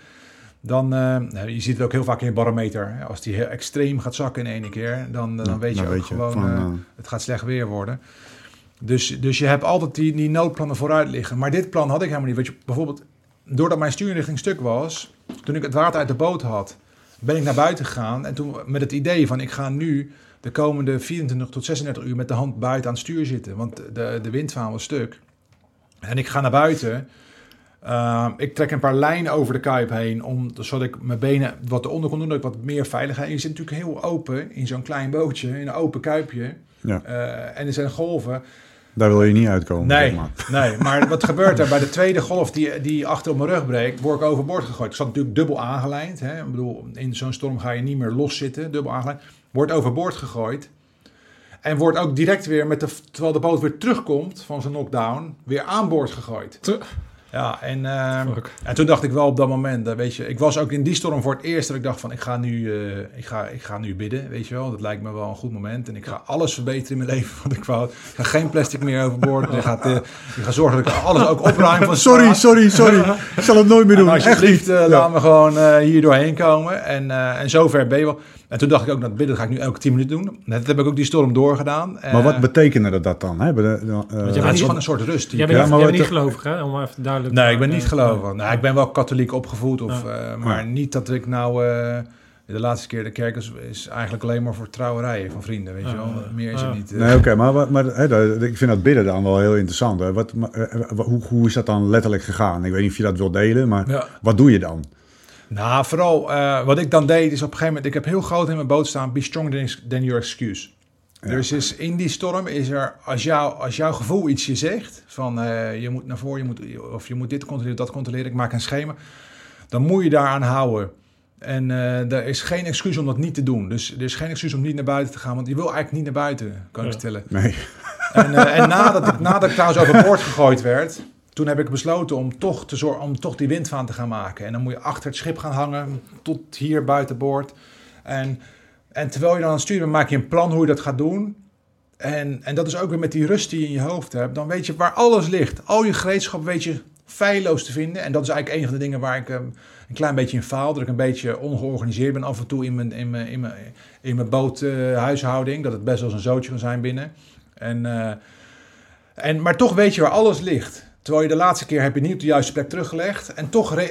dan, nou, je ziet het ook heel vaak in je barometer. Als die heel extreem gaat zakken in één keer, dan, eh, dan weet je dan ook weet je gewoon, van, eh, het gaat slecht weer worden. Dus, dus je hebt altijd die, die noodplannen vooruit liggen. Maar dit plan had ik helemaal niet. Weet je, bijvoorbeeld, doordat mijn stuurrichting stuk was, toen ik het water uit de boot had, ben ik naar buiten gegaan. En toen met het idee van ik ga nu de komende 24 tot 36 uur met de hand buiten aan het stuur zitten. Want de, de windvaan was stuk. En ik ga naar buiten. Uh, ik trek een paar lijnen over de kuip heen, om, zodat ik mijn benen wat eronder kon doen, dat ik wat meer veiligheid. En je zit natuurlijk heel open in zo'n klein bootje, in een open kuipje. Ja. Uh, en er zijn golven. Daar wil je niet uitkomen. Nee, zeg maar. nee, maar wat gebeurt er? Bij de tweede golf die, die achter op mijn rug breekt, word ik overboord gegooid. Ik zat natuurlijk dubbel aangelijnd. Hè? Ik bedoel, in zo'n storm ga je niet meer los zitten, dubbel aangelijnd. Wordt overboord gegooid. En wordt ook direct weer, met de, terwijl de boot weer terugkomt van zijn knockdown, weer aan boord gegooid. Ja, en, uh, en toen dacht ik wel op dat moment, uh, weet je, ik was ook in die storm voor het eerst dat ik dacht van, ik ga nu, uh, ik ga, ik ga nu bidden, weet je wel. Dat lijkt me wel een goed moment en ik ga alles verbeteren in mijn leven wat ik wou. Ik ga geen plastic meer overboord. Ik ga, ik ga zorgen dat ik alles ook opruim van Sorry, sorry, sorry. ik zal het nooit meer doen. En alsjeblieft, uh, laat me gewoon hier doorheen komen. En, en zover ben je wel. En toen dacht ik ook, dat bidden ga ik nu elke 10 minuten doen. Dat heb ik ook die storm doorgedaan. Maar wat betekende dat dan? Hè? De, uh, Want het is gewoon een soort rust. Jij bent, ja, maar jij bent niet gelovig, hè? Om even duidelijk Nee, ik ben niet gelovig. Nou, ik ben wel katholiek opgevoed. Of, ja. maar ja. niet dat ik nou... uh, de laatste keer de kerk is, is, eigenlijk alleen maar voor trouwerijen van vrienden, weet je wel. Meer is het niet. Uh... Nee, oké, okay, maar, maar hè, ik vind dat bidden dan wel heel interessant. Hè. Wat, maar, hoe, hoe is dat dan letterlijk gegaan? Ik weet niet of je dat wilt delen, maar ja. wat doe je dan? Nou, vooral uh, wat ik dan deed is op een gegeven moment... Ik heb heel groot in mijn boot staan... Be stronger than your excuse. Ja. Dus is in die storm is er... Als, jou, als jouw gevoel iets je zegt... Van uh, je moet naar voren, je moet, of je moet dit controleren, dat controleren. Ik maak een schema. Dan moet je daaraan houden. En uh, er is geen excuus om dat niet te doen. Dus er is geen excuus om niet naar buiten te gaan. Want je wil eigenlijk niet naar buiten, kan ja. ik vertellen. Nee. En, en nadat, ik, nadat ik trouwens overboord gegooid werd... Toen heb ik besloten om toch, te zorgen, om toch die windvaan te gaan maken. En dan moet je achter het schip gaan hangen, tot hier buiten boord. En, en terwijl je dan aan het sturen bent, maak je een plan hoe je dat gaat doen. En, en dat is ook weer met die rust die je in je hoofd hebt. Dan weet je waar alles ligt. Al je gereedschap weet je feilloos te vinden. En dat is eigenlijk een van de dingen waar ik um, een klein beetje in faal. Dat ik een beetje ongeorganiseerd ben af en toe in mijn, in mijn, in mijn, in mijn boothuishouding. dat het best wel eens een zootje kan zijn binnen. En, uh, en, maar toch weet je waar alles ligt. Terwijl je de laatste keer heb je niet op de juiste plek teruggelegd. En toch uh,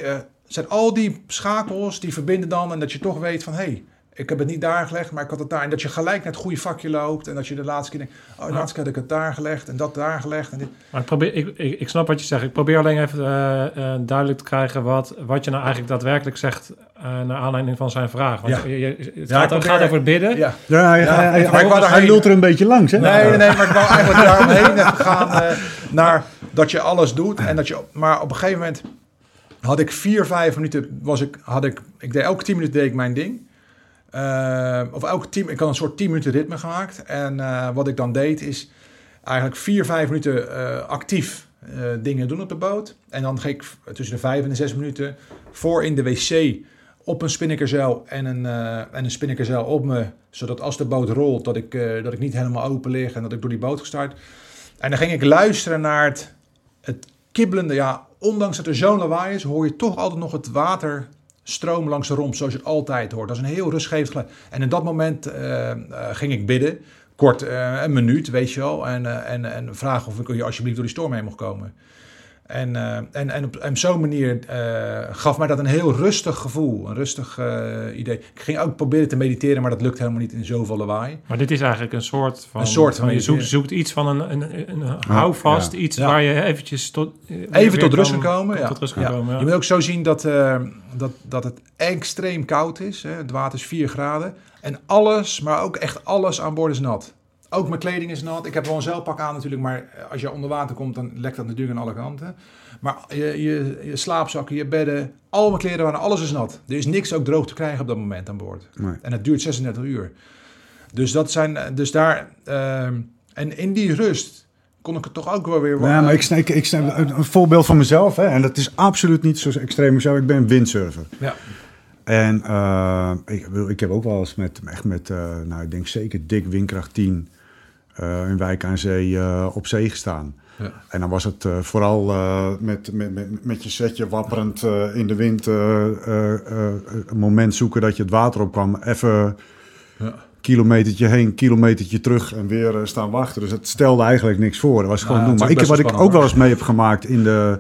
zijn al die schakels die verbinden dan. En dat je toch weet van... hé, hey, ik heb het niet daar gelegd, maar ik had het daar. En dat je gelijk naar het goede vakje loopt. En dat je de laatste keer denkt, oh, de laatste keer had ik het daar gelegd en dat daar gelegd. En dit. Maar ik, probeer, ik, ik, ik snap wat je zegt. Ik probeer alleen even uh, uh, duidelijk te krijgen wat, wat je nou eigenlijk daadwerkelijk zegt uh, naar aanleiding van zijn vraag. Want Ja. je, je- het Ja, gaat, over het bidden. Ja, Ja, hij, Ja, hij, hij, hij lult er een beetje langs, hè? Nee, nee, nee, maar ik wou eigenlijk daaromheen gaan eh, naar dat je alles doet. En dat je, maar op een gegeven moment had ik vier, vijf minuten, was ik, had ik, ik deed elke tien minuten deed ik mijn ding. Eh, of elke tien, ik had een soort tien minuten ritme gemaakt. En eh, wat ik dan deed is eigenlijk vier, vijf minuten eh, actief dingen doen op de boot. En dan ging ik tussen de vijf en de zes minuten voor in de wc op een spinnakerzeil en een, en een op me. Zodat als de boot rolt, dat ik, dat ik niet helemaal open lig en dat ik door die boot gestart. En dan ging ik luisteren naar het, het kibbelende. Ja, ondanks dat er zo'n lawaai is, hoor je toch altijd nog het water stromen langs de romp, zoals je het altijd hoort. Dat is een heel rustgevend geluid. En in dat moment eh, eh, ging ik bidden. Kort, eh, een minuut, weet je wel. En, en, en vragen of ik hier alsjeblieft door die storm heen mocht komen. En, eh, en, en op, en op zo'n manier eh, gaf mij dat een heel rustig gevoel. Een rustig eh, idee. Ik ging ook proberen te mediteren, maar dat lukt helemaal niet in zoveel lawaai. Maar dit is eigenlijk een soort van... Een soort van je zoekt, zoekt iets van een, een, een, een houvast. ja. Iets Ja. waar je eventjes tot... Even tot rust kan komen. Ja. Tot rust kan Ja. komen, ja. Je moet ook zo zien dat, eh, dat, dat het extreem koud is. Hè. Het water is 4 graden. En alles, maar ook echt alles aan boord is nat. Ook mijn kleding is nat. Ik heb wel een zeilpak aan natuurlijk, maar als je onder water komt, dan lekt dat natuurlijk aan alle kanten. Maar je, je, je slaapzakken, je bedden, al mijn kleren waren, alles is nat. Er is niks ook droog te krijgen op dat moment aan boord. Nee. En het duurt 36 uur. Dus dat zijn, dus daar, ehm, en in die rust kon ik het toch ook wel weer... Ja, maar ik snap, ik, snap een, een voorbeeld van mezelf, hè, en dat is absoluut niet zo extreem jou. Ik ben windsurfer. Ja. En eh, ik, ik heb ook wel eens met, echt met, eh, nou, ik denk zeker dik windkracht 10 eh, in Wijk aan Zee eh, op zee gestaan. Ja. En dan was het eh, vooral eh, met, met, met, met je setje wapperend eh, in de wind eh, eh, eh, een moment zoeken dat je het water opkwam. Even Ja. kilometertje heen, kilometertje terug en weer eh, staan wachten. Dus het stelde eigenlijk niks voor. Dat was gewoon ja, doen. Maar ik, wat ik ook wel eens mee heb gemaakt in de,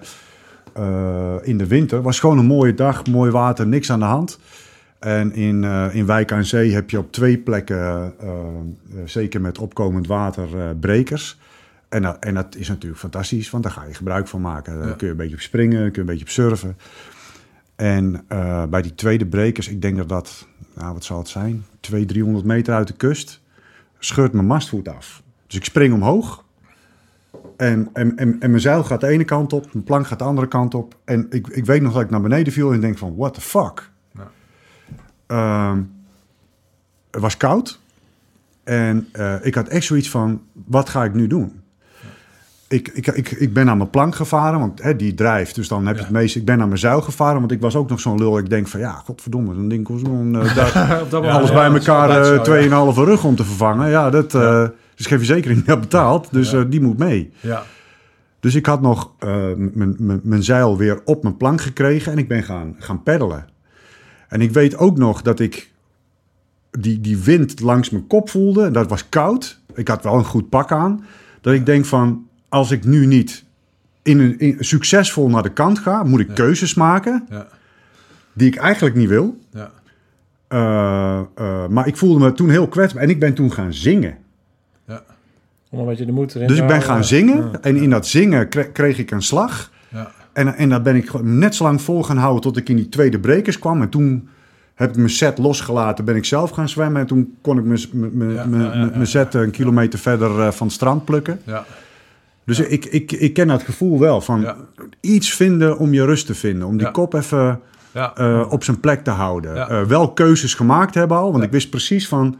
eh, in de winter, was gewoon een mooie dag, mooi water, niks aan de hand. En in, eh, in Wijk aan Zee heb je op twee plekken, eh, eh, zeker met opkomend water, brekers. En, dat- en dat is natuurlijk fantastisch, want daar ga je gebruik van maken. Daar Ja. kun je een beetje op springen, kun je een beetje op surfen. En bij die tweede brekers, ik denk dat dat, nou wat zal het zijn, 200, 300 meter uit de kust, scheurt mijn mastvoet af. Dus ik spring omhoog en, en, en, en mijn zeil gaat de ene kant op, mijn plank gaat de andere kant op. En ik, ik weet nog dat ik naar beneden viel en denk van, what the fuck? Ehm, het was koud en eh, ik had echt zoiets van, wat ga ik nu doen? Ik, ik, ik, ik ben naar mijn plank gevaren, want hè, die drijft. Dus dan heb je Ja. het meeste. Ik ben naar mijn zuil gevaren, want ik was ook nog zo'n lul. Ik denk van ja, godverdomme, zo'n ding kost zo'n eh, Ja, alles bij elkaar zo, eh, ja. 2,5 rug om te vervangen. Ja, dat eh dus geen verzekering meer betaald. Dus die moet mee. Ja. Dus ik had nog mijn zeil weer op mijn plank gekregen en ik ben gaan, gaan peddelen. En ik weet ook nog dat ik die, die wind langs mijn kop voelde. En dat was koud. Ik had wel een goed pak aan. Dat ik denk van, als ik nu niet in een, in, succesvol naar de kant ga, moet ik Ja. keuzes maken Ja. die ik eigenlijk niet wil. Ja. Eh, eh, maar ik voelde me toen heel kwetsbaar en ik ben toen gaan zingen. Ja. Om een beetje de moed erin Dus te ik ben gaan zingen en in dat zingen kre- kreeg ik een slag. En, en daar ben ik net zo lang vol gaan houden tot ik in die tweede brekers kwam. En toen heb ik mijn set losgelaten, ben ik zelf gaan zwemmen. En toen kon ik mijn- set een kilometer verder eh, van het strand plukken. Ja. Dus ik, ik, ik ken dat gevoel wel van Ja. iets vinden om je rust te vinden. Om die Ja. kop even eh, op zijn plek te houden. Eh, wel keuzes gemaakt hebben al, want ik wist precies van...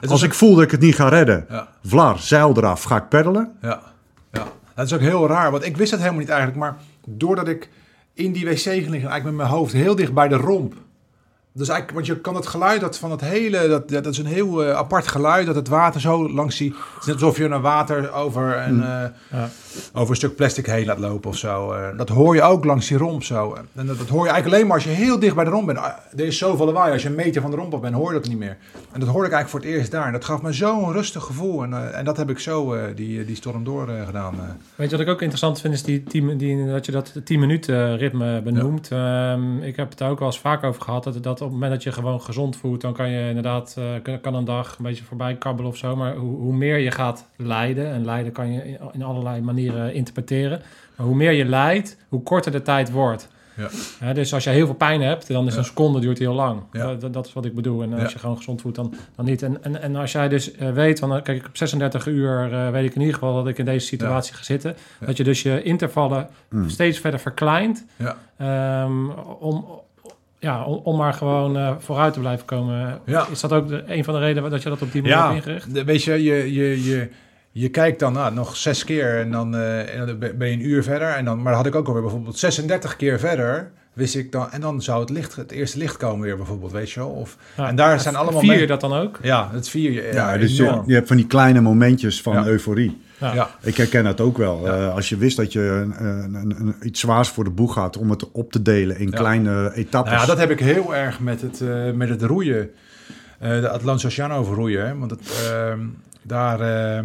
Het Als ik voel dat ik het niet ga redden. Vlar, zeil eraf, ga ik peddelen. Ja, ja. Dat is ook heel raar, want ik wist dat helemaal niet eigenlijk. Maar doordat ik in die wc ging eigenlijk met mijn hoofd heel dicht bij de romp. Dus eigenlijk, want je kan het geluid dat van het hele, dat, dat is een heel eh, apart geluid, dat het water zo langs die, het is net alsof je een water over een, eh, Ja. over een stuk plastic heen laat lopen of zo. Eh, dat hoor je ook langs die romp zo. En dat, dat hoor je eigenlijk alleen maar als je heel dicht bij de romp bent. Ah, Er is zoveel lawaai, als je een meter van de romp af bent, hoor je dat niet meer. En dat hoorde ik eigenlijk voor het eerst daar. En dat gaf me zo'n rustig gevoel. En, eh, en dat heb ik zo, eh, die, die storm door eh, gedaan. eh. Weet je wat ik ook interessant vind, is die, tien, die, dat je dat 10 minuten ritme benoemt. Ehm, ik heb het daar ook wel eens vaak over gehad, dat, dat op het moment dat je gewoon gezond voelt, dan kan je inderdaad, eh, kan, een dag een beetje voorbij kabbelen of zo. Maar hoe, hoe meer je gaat lijden, en lijden kan je in, in allerlei manieren interpreteren, maar hoe meer je lijdt, hoe korter de tijd wordt. Ja. Dus als je heel veel pijn hebt, dan is Ja. een seconde duurt heel lang. Ja. Dat, dat, is wat ik bedoel. En als je gewoon gezond voelt, dan, dan niet. En, en, en als jij dus eh, weet, van, eh, kijk, ik op 36 uur weet ik in ieder geval dat ik in deze situatie ga zitten. Dat je dus je intervallen Hmm. steeds verder verkleint. Ja. ehm, om, ja, om, om maar gewoon eh, vooruit te blijven komen. Ja. Is dat ook de, een van de redenen dat je dat op die manier Ja, hebt ingericht? de- weet je, je, je, je, je kijkt dan nou, nog zes keer en dan, eh, en dan ben je een uur verder. En dan, maar dan had ik ook alweer bijvoorbeeld 36 keer verder. Wist ik dan, en dan zou het, licht, het eerste licht komen weer bijvoorbeeld, weet je wel. Of, Ja. en daar zijn allemaal... Vier je dat dan ook? Ja, dat vier je. Ja, Ja, dus je, je hebt van die kleine momentjes van Ja. euforie. Ja. Ik herken dat ook wel. Ja. Eh, als je wist dat je een, een, een- iets zwaars voor de boeg gaat om het op te delen in Ja. kleine etappes. Nou ja, dat heb ik heel erg met het, eh, met het roeien. Eh, de Atlantische Oceaan over roeien. Hè? Want het, ehm, daar eh,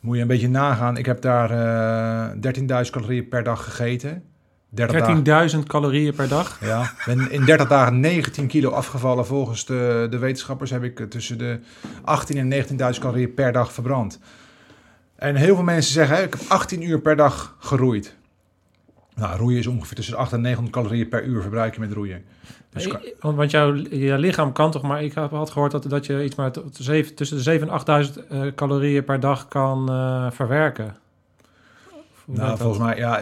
moet je een beetje nagaan. Ik heb daar eh 13.000 calorieën per dag gegeten. 30 dagen. 13.000 calorieën per dag. Ja, ben in 30 dagen 19 kilo afgevallen. Volgens de, de wetenschappers heb ik tussen de 18 en 19.000 calorieën per dag verbrand. En heel veel mensen zeggen, hè, ik heb 18 uur per dag geroeid. Nou, roeien is ongeveer tussen de 8 en 900 calorieën per uur verbruik je met roeien. Dus Want, want jouw je lichaam kan toch maar... Ik had gehoord dat, dat je iets maar tussen de 7 en 8.000 eh, calorieën per dag kan eh, verwerken. Nou, volgens mij, ja,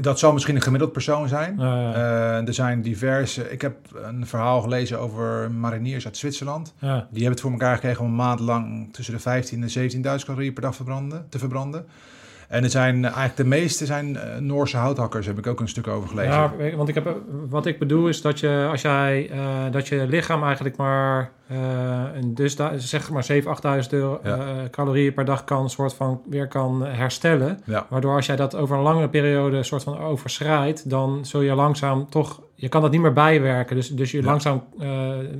dat zal misschien een gemiddeld persoon zijn. Ja, Eh, er zijn diverse. Ik heb een verhaal gelezen over mariniers uit Zwitserland. Die hebben het voor elkaar gekregen om een maand lang tussen de 15 en 17.000 calorieën per dag verbranden, te verbranden. En er zijn eh, eigenlijk de meeste zijn eh, Noorse houthakkers, heb ik ook een stuk over gelezen. Ja, want ik heb, wat ik bedoel is dat je, als jij, eh, dat je lichaam eigenlijk maar, een dus zeg maar 7.000, 8.000 euro, Ja. calorieën per dag kan, soort van weer kan herstellen. Ja. Waardoor als jij dat over een langere periode soort van overschrijdt, dan zul je langzaam toch, je kan dat niet meer bijwerken. Dus, dus je Ja. langzaam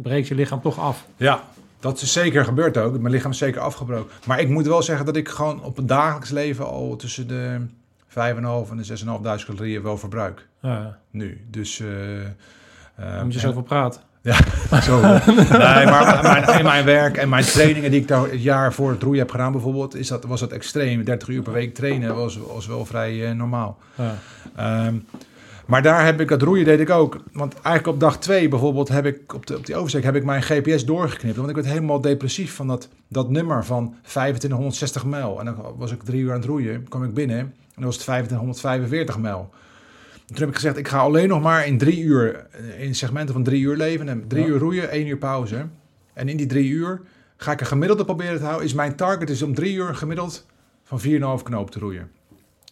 breekt je lichaam toch af. Ja, dat is zeker gebeurd ook. Mijn lichaam is zeker afgebroken. Maar ik moet wel zeggen dat ik gewoon op het dagelijks leven al tussen de 5.500 en de 6.500 calorieën wel verbruik. Ja, Nu. Dus. eh, moet je zoveel praten. Zo. nee, maar mijn, in mijn werk en mijn trainingen die ik daar het jaar voor het roeien heb gedaan bijvoorbeeld, is dat, was dat extreem. 30 uur per week trainen was, was wel vrij eh, normaal. Ja. Ehm, maar daar heb ik, dat roeien deed ik ook. Want eigenlijk op dag twee bijvoorbeeld heb ik, op, de, op die oversteek heb ik mijn GPS doorgeknipt. Want ik werd helemaal depressief van dat, dat nummer van 2560 mijl. En dan was ik drie uur aan het roeien, kwam ik binnen en dan was het 2545 mijl. Toen heb ik gezegd, ik ga alleen nog maar in drie uur, eh, in segmenten van drie uur leven. En drie Ja. uur roeien, één uur pauze. En in die drie uur ga ik een gemiddelde proberen te houden. Is mijn target is om drie uur gemiddeld van 4,5 knoop te roeien.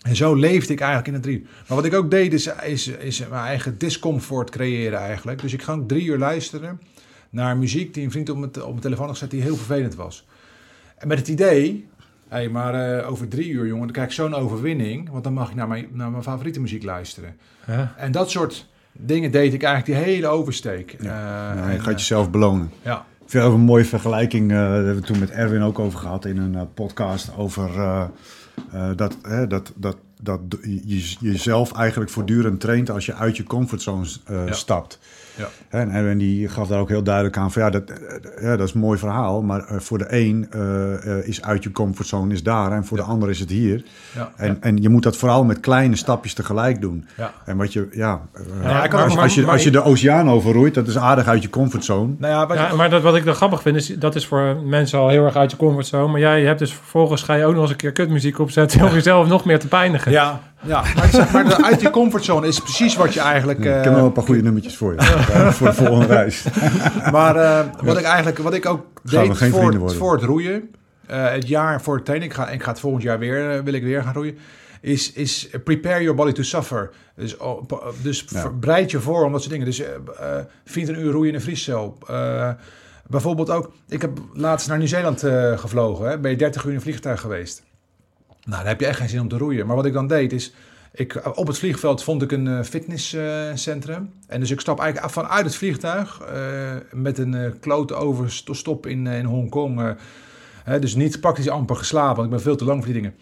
En zo leefde ik eigenlijk in het drie uur. Maar wat ik ook deed, is, is, is mijn eigen discomfort creëren eigenlijk. Dus ik ga ook drie uur luisteren naar muziek die een vriend op mijn, op mijn telefoon had gezet die heel vervelend was. En met het idee, hé, maar eh, over drie uur jongen, dan krijg ik zo'n overwinning. Want dan mag ik naar mijn, naar mijn favoriete muziek luisteren. Ja. En dat soort dingen deed ik eigenlijk die hele oversteek. Eh, Ja, je en, gaat jezelf belonen. ja. Ik vind het een mooie vergelijking. eh, daar hebben we toen met Erwin ook over gehad in een eh, podcast. Over eh, dat, hè, dat, dat, dat je jezelf eigenlijk voortdurend traint als je uit je comfortzone eh, Ja. stapt. Ja. En Erwin die gaf daar ook heel duidelijk aan van ja, dat, ja, dat is een mooi verhaal. Maar eh, voor de een eh, eh, is uit je comfortzone is daar en voor Ja. de ander is het hier. Ja. En, en je moet dat vooral met kleine stapjes tegelijk doen. ja. En wat je, ja, kan als, je, als je de oceaan overroeit, dat is aardig uit je comfortzone. Nou ja, wat Ja, je- maar dat, wat ik dan grappig vind, is dat is voor mensen al heel erg uit je comfortzone. Maar jij hebt dus vervolgens ga je ook nog eens een keer kutmuziek opzetten om jezelf nog meer te pijnigen. ja, ja. Maar, zeg maar de, uit die comfortzone is precies wat je eigenlijk... ik eh, heb wel een paar goede nummertjes voor je. Voor de volgende reis. Maar eh, wat ik eigenlijk, wat ik ook Gaan deed geen voor, voor het roeien, eh, het jaar voor het training, ik ga, ik ga het volgend jaar weer, eh, wil ik weer gaan roeien. is, is prepare your body to suffer. Dus, oh, dus Ja. ver- bereid je voor om dat soort dingen. Dus eh eh, 24 uur roeien in een vriescel. Eh, bijvoorbeeld ook, ik heb laatst naar Nieuw-Zeeland eh, gevlogen. Hè? Ben je 30 uur in een vliegtuig geweest? Nou, dan heb je echt geen zin om te roeien. Maar wat ik dan deed is, ik, op het vliegveld vond ik een eh, fitnesscentrum. en dus ik stap eigenlijk vanuit het vliegtuig eh, met een eh klote overstop in, in Hongkong. eh, hè, dus niet praktisch amper geslapen, want ik ben veel te lang voor die dingen.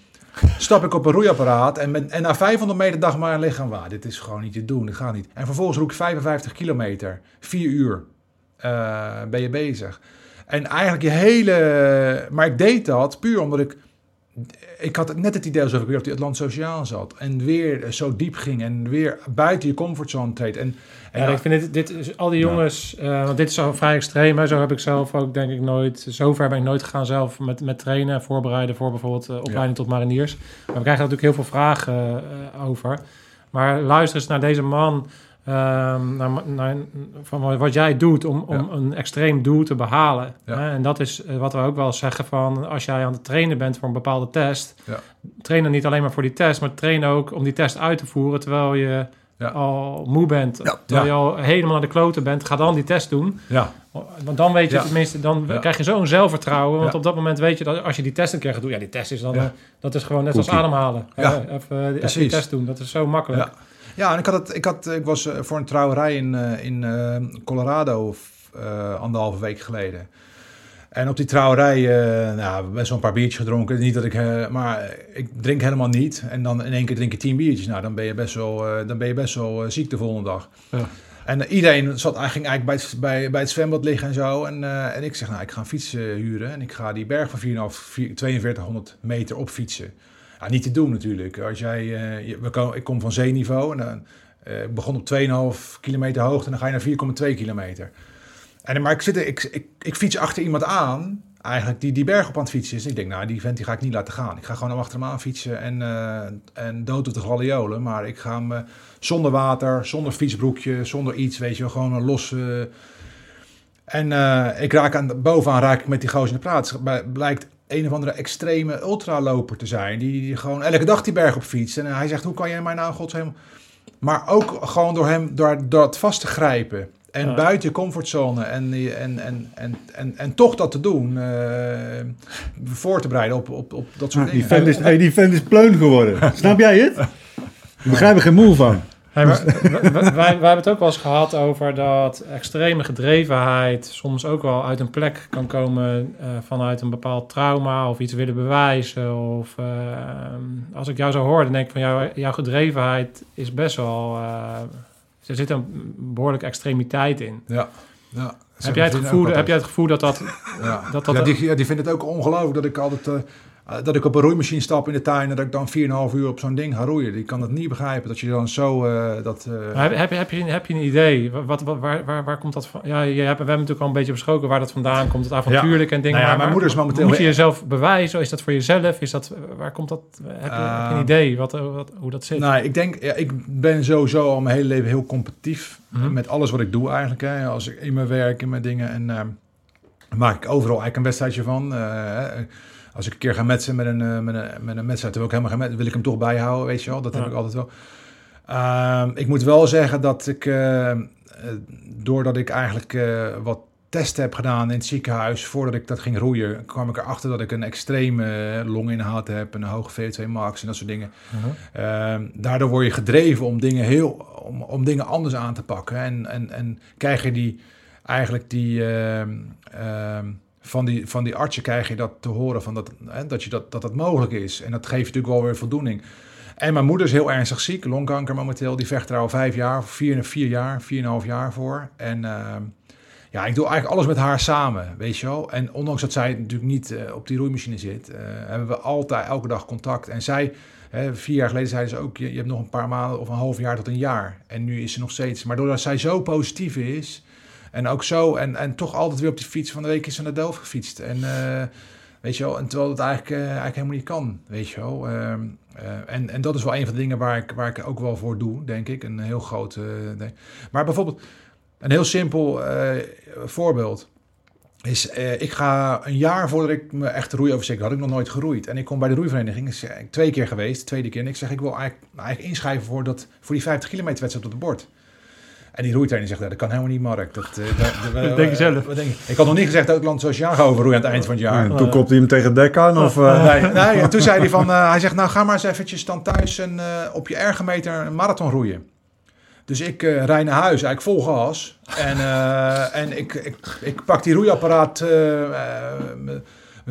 Stap ik op een roeiapparaat en, met, en na 500 meter dacht maar aan lichaam, waar, dit is gewoon niet te doen, dit gaat niet. En vervolgens roei ik 55 kilometer, 4 uur ben je bezig. En eigenlijk je hele... Maar ik deed dat puur omdat ik... Ik had net het idee alsof ik weer op die Atlant Sociaal zat. En weer zo diep ging. En weer buiten je comfortzone treedt. En, en Ja, ik vind dit, dit is, al die jongens, eh, want dit is al vrij extreem. Hè. Zo heb ik zelf ook, denk ik, nooit, zover ben ik nooit gegaan zelf met, met trainen en voorbereiden voor bijvoorbeeld eh, opleiding tot mariniers. Maar we krijgen natuurlijk heel veel vragen eh, over. Maar luister eens naar deze man, naar, naar, van wat jij doet om, om Ja. een extreem doel te behalen. Ja. Hè. En dat is eh, wat we ook wel zeggen van, als jij aan het trainen bent voor een bepaalde test, Ja. train dan niet alleen maar voor die test, maar train ook om die test uit te voeren terwijl je al moe bent, terwijl je al helemaal naar de kloten bent, ga dan die test doen. ja, Want dan weet je tenminste, dan krijg je zo'n zelfvertrouwen. Want op dat moment weet je dat als je die test een keer gaat doen, ja, die test is dan, eh, dat is gewoon net als ademhalen. Ja. Even, eh, even die test doen, dat is zo makkelijk. Ja. En ik, had het, ik, had, ik was eh, voor een trouwerij in, eh, in eh, Colorado eh, anderhalve week geleden. En op die trouwerij, nou, best wel een paar biertjes gedronken. Niet dat ik, maar ik drink helemaal niet. En dan in één keer drink je tien biertjes. Nou, dan ben je best wel, dan ben je best wel ziek de volgende dag. Ja. En iedereen zat eigenlijk, eigenlijk bij, het, bij, bij het zwembad liggen en zo. En, en ik zeg, nou, ik ga een fiets huren. En ik ga die berg van 4,5, 4 4200 meter opfietsen. Ja, niet te doen natuurlijk. Als jij, eh, je- we komen, ik kom van zeeniveau en dan eh, ik begon op 2,5 kilometer hoogte en dan ga je naar 4,2 kilometer. En, maar ik, zit, ik, ik, fiets achter iemand aan, eigenlijk die die berg op aan het fietsen is. En ik denk, nou, die vent die ga ik niet laten gaan. Ik ga gewoon achter hem aan fietsen en, eh, en dood op de gladiolen. Maar ik ga hem zonder water, zonder fietsbroekje, zonder iets, weet je gewoon een losse... en ik raak aan, bovenaan raak ik met die gozer in de praat. Blijkt een of andere extreme ultraloper te zijn. Die, die gewoon elke dag die berg op fietst. En hij zegt, hoe kan jij mij nou godshelemaal... Maar ook gewoon door hem, door, door het vast te grijpen. En Ja. buiten je comfortzone. En, en, en, en, en, en toch dat te doen. eh, voor te bereiden op, op, op dat soort Ah, die, dingen. vent is, hey, die vent is pleun geworden. Snap jij het? Ik begrijp er geen moe van. Hey, maar wij, wij, wij hebben het ook wel eens gehad over dat extreme gedrevenheid soms ook wel uit een plek kan komen eh, vanuit een bepaald trauma of iets willen bewijzen. Of eh, als ik jou zo hoor, dan denk ik van jou, jouw gedrevenheid is best wel. eh, er zit een behoorlijke extremiteit in. Ja. ja. Heb jij, het gevoel, heb jij het gevoel dat dat. Ja, dat dat- ja, die, die vindt het ook ongelooflijk dat ik altijd... eh, dat ik op een roeimachine stap in de tuin en dat ik dan 4,5 uur op zo'n ding ga roeien. Die kan dat niet begrijpen. Dat je dan zo... eh, dat, eh, Heb, heb, je- heb, je, heb je een idee? Wat, wat, waar, waar, waar komt dat van? Ja, je hebt, we hebben natuurlijk al een beetje besproken waar dat vandaan komt. Het avontuurlijke en dingen. Nou ja, maar mijn moeder is momenteel- Moet je jezelf bewijzen? Is dat voor jezelf? Is dat, waar komt dat? Heb je, heb je een idee wat, wat, hoe dat zit? Nou, ik denk, ja, ik ben sowieso al mijn hele leven heel competitief Mhm. met alles wat ik doe eigenlijk. Hè. Als ik in mijn werk, in mijn dingen en ehm, maak ik overal eigenlijk een wedstrijdje van. Als ik een keer ga metsen met een, eh, met een, met een wedstrijd, terwijl ik helemaal geen met, wil ik hem toch bijhouden, weet je wel. Dat heb Ja. ik altijd wel. Ehm, ik moet wel zeggen dat ik, eh, eh, doordat ik eigenlijk wat testen heb gedaan in het ziekenhuis, voordat ik dat ging roeien, kwam ik erachter dat ik een extreme longinhoud heb, een hoge VO2 max en dat soort dingen. Mhm. Ehm, daardoor word je gedreven om dingen, heel, om, om dingen anders aan te pakken. En, en, en krijg je die, eigenlijk die, ehm, van die, van die artsen krijg je dat te horen, van dat, hè, dat, je dat, dat dat mogelijk is. En dat geeft natuurlijk wel weer voldoening. En mijn moeder is heel ernstig ziek, longkanker momenteel. Die vecht er al vijf jaar, vier, vier jaar, vier en een half jaar voor. En ehm, ja, ik doe eigenlijk alles met haar samen, weet je wel. En ondanks dat zij natuurlijk niet eh, op die roeimachine zit, eh, hebben we altijd elke dag contact. En zij, hè, vier jaar geleden zeiden ze ook, je, je hebt nog een paar maanden of een half jaar tot een jaar. En nu is ze nog steeds. Maar doordat zij zo positief is en ook zo, en, en toch altijd weer op die fiets van de week is naar Delft gefietst. En eh, weet je wel, en terwijl het eigenlijk, eh, eigenlijk helemaal niet kan, weet je wel. Ehm, eh, en, en dat is wel een van de dingen waar ik, waar ik ook wel voor doe, denk ik. Een heel groot. Maar bijvoorbeeld, een heel simpel voorbeeld. is, ik ga een jaar voordat ik me echt roeioverzeker had ik nog nooit geroeid. En ik kom bij de roeivereniging, is twee keer geweest, tweede keer. En ik zeg, ik wil eigenlijk, eigenlijk inschrijven voor, dat, voor die 50 kilometer wedstrijd op het bord. En die roeitrainer zegt, "Ja, dat kan helemaal niet, Mark. Dat, eh, dat, Dat denk je zelf. wat denk je? Ik had nog niet gezegd dat ik land zoals jaar ga overroeien aan het eind van het jaar. En toen kopte hij hem tegen het dek aan? Of, eh, Nee, nee, en toen zei hij van, eh, hij zegt, nou ga maar eens eventjes dan thuis een, eh, op je ergometer een marathon roeien. Dus ik eh rij naar huis, eigenlijk vol gas. En, eh, en ik, ik, ik pak die roeiapparaat. eh, eh, mijn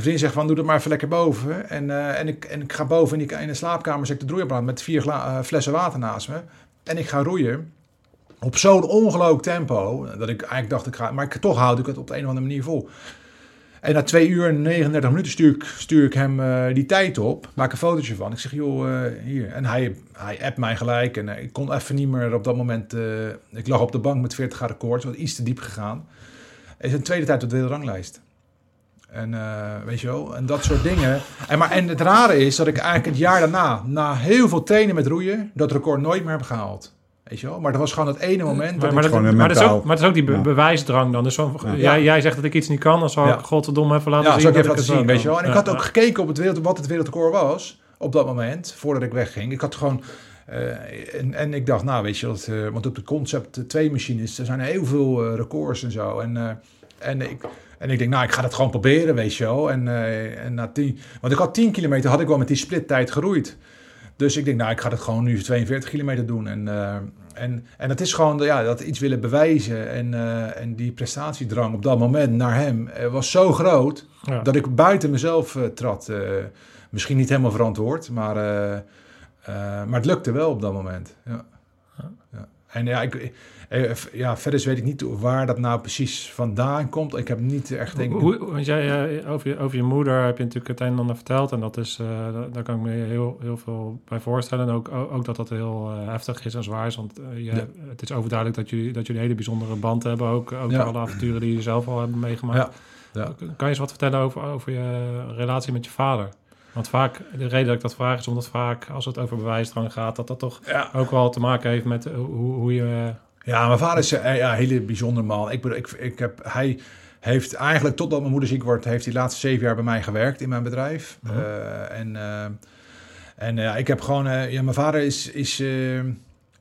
vriend zegt van, doe dat maar even lekker boven. En, eh, en, ik, en ik ga boven in, die, in de slaapkamer, zet ik de roeiapparaat met vier eh, flessen water naast me. En ik ga roeien. Op zo'n ongelooflijk tempo, dat ik eigenlijk dacht, ik ga, maar ik, toch houd ik het op de een of andere manier vol. En na 2 uur en 39 minuten stuur ik, stuur ik hem eh, die tijd op. Maak een fotootje van. Ik zeg, joh, eh, hier. En hij, hij appt mij gelijk. En eh, ik kon even niet meer op dat moment... ik lag op de bank met 40 graden koorts. Wat iets te diep gegaan. Is een tweede tijd op de wereldranglijst. En weet je wel, en dat soort dingen. En, maar, en het rare is dat ik eigenlijk het jaar daarna, na heel veel trainen met roeien, dat record nooit meer heb gehaald. Weet je wel? Maar dat was gewoon het ene moment dat Maar, dat, gewoon maar, dat is ook, maar dat is ook die be- Ja. bewijsdrang dan. Dus zo, Ja. jij, jij zegt dat ik iets niet kan, dan zal ik godverdomme even laten Ja, zien. ik even laten zien, weet je wel. En ik had ook gekeken op het wereld, wat het wereldrecord was op dat moment, voordat ik wegging. Ik had gewoon... eh, en, en ik dacht, nou weet je, dat, eh, want op de Concept 2 machines, er zijn heel veel eh, records en zo. En, eh, en, ik, en ik denk, nou, ik ga dat gewoon proberen, weet je wel. En, eh, en na tien, want ik had 10 kilometer, had ik wel met die splittijd geroeid. Dus ik denk, nou, ik ga dat gewoon nu 42 kilometer doen. En, eh, en, en het is gewoon ja, dat iets willen bewijzen. En, eh, en die prestatiedrang op dat moment naar hem eh, was zo groot Ja. dat ik buiten mezelf eh, trad. Misschien niet helemaal verantwoord, maar, maar het lukte wel op dat moment. Ja. Ja. En ja, ik, ja, verder weet ik niet waar dat nou precies vandaan komt. Ik heb niet echt... Denk, Hoe, want jij, eh, over, je, over je moeder heb je natuurlijk het een en ander verteld. En dat is, eh, daar, kan ik me heel, heel veel bij voorstellen. En ook, ook dat dat heel eh, heftig is en zwaar is. Want eh, je, Ja. het is overduidelijk dat jullie, dat jullie een hele bijzondere band hebben. Ook, ook Ja. alle avonturen die je zelf al hebben meegemaakt. Ja. Kan je eens wat vertellen over, over je relatie met je vader? Want vaak, de reden dat ik dat vraag is omdat vaak, als het over bewijsdrang gaat, dat dat toch Ja. ook wel te maken heeft met eh, hoe, hoe je... Ja, mijn vader is eh, ja, een hele bijzonder man. Ik, ik, ik heb, hij heeft eigenlijk, totdat mijn moeder ziek wordt, heeft hij de laatste zeven jaar bij mij gewerkt in mijn bedrijf. Mhm. Eh, en eh, en ja, ik heb gewoon, eh, ja, mijn vader is, is eh,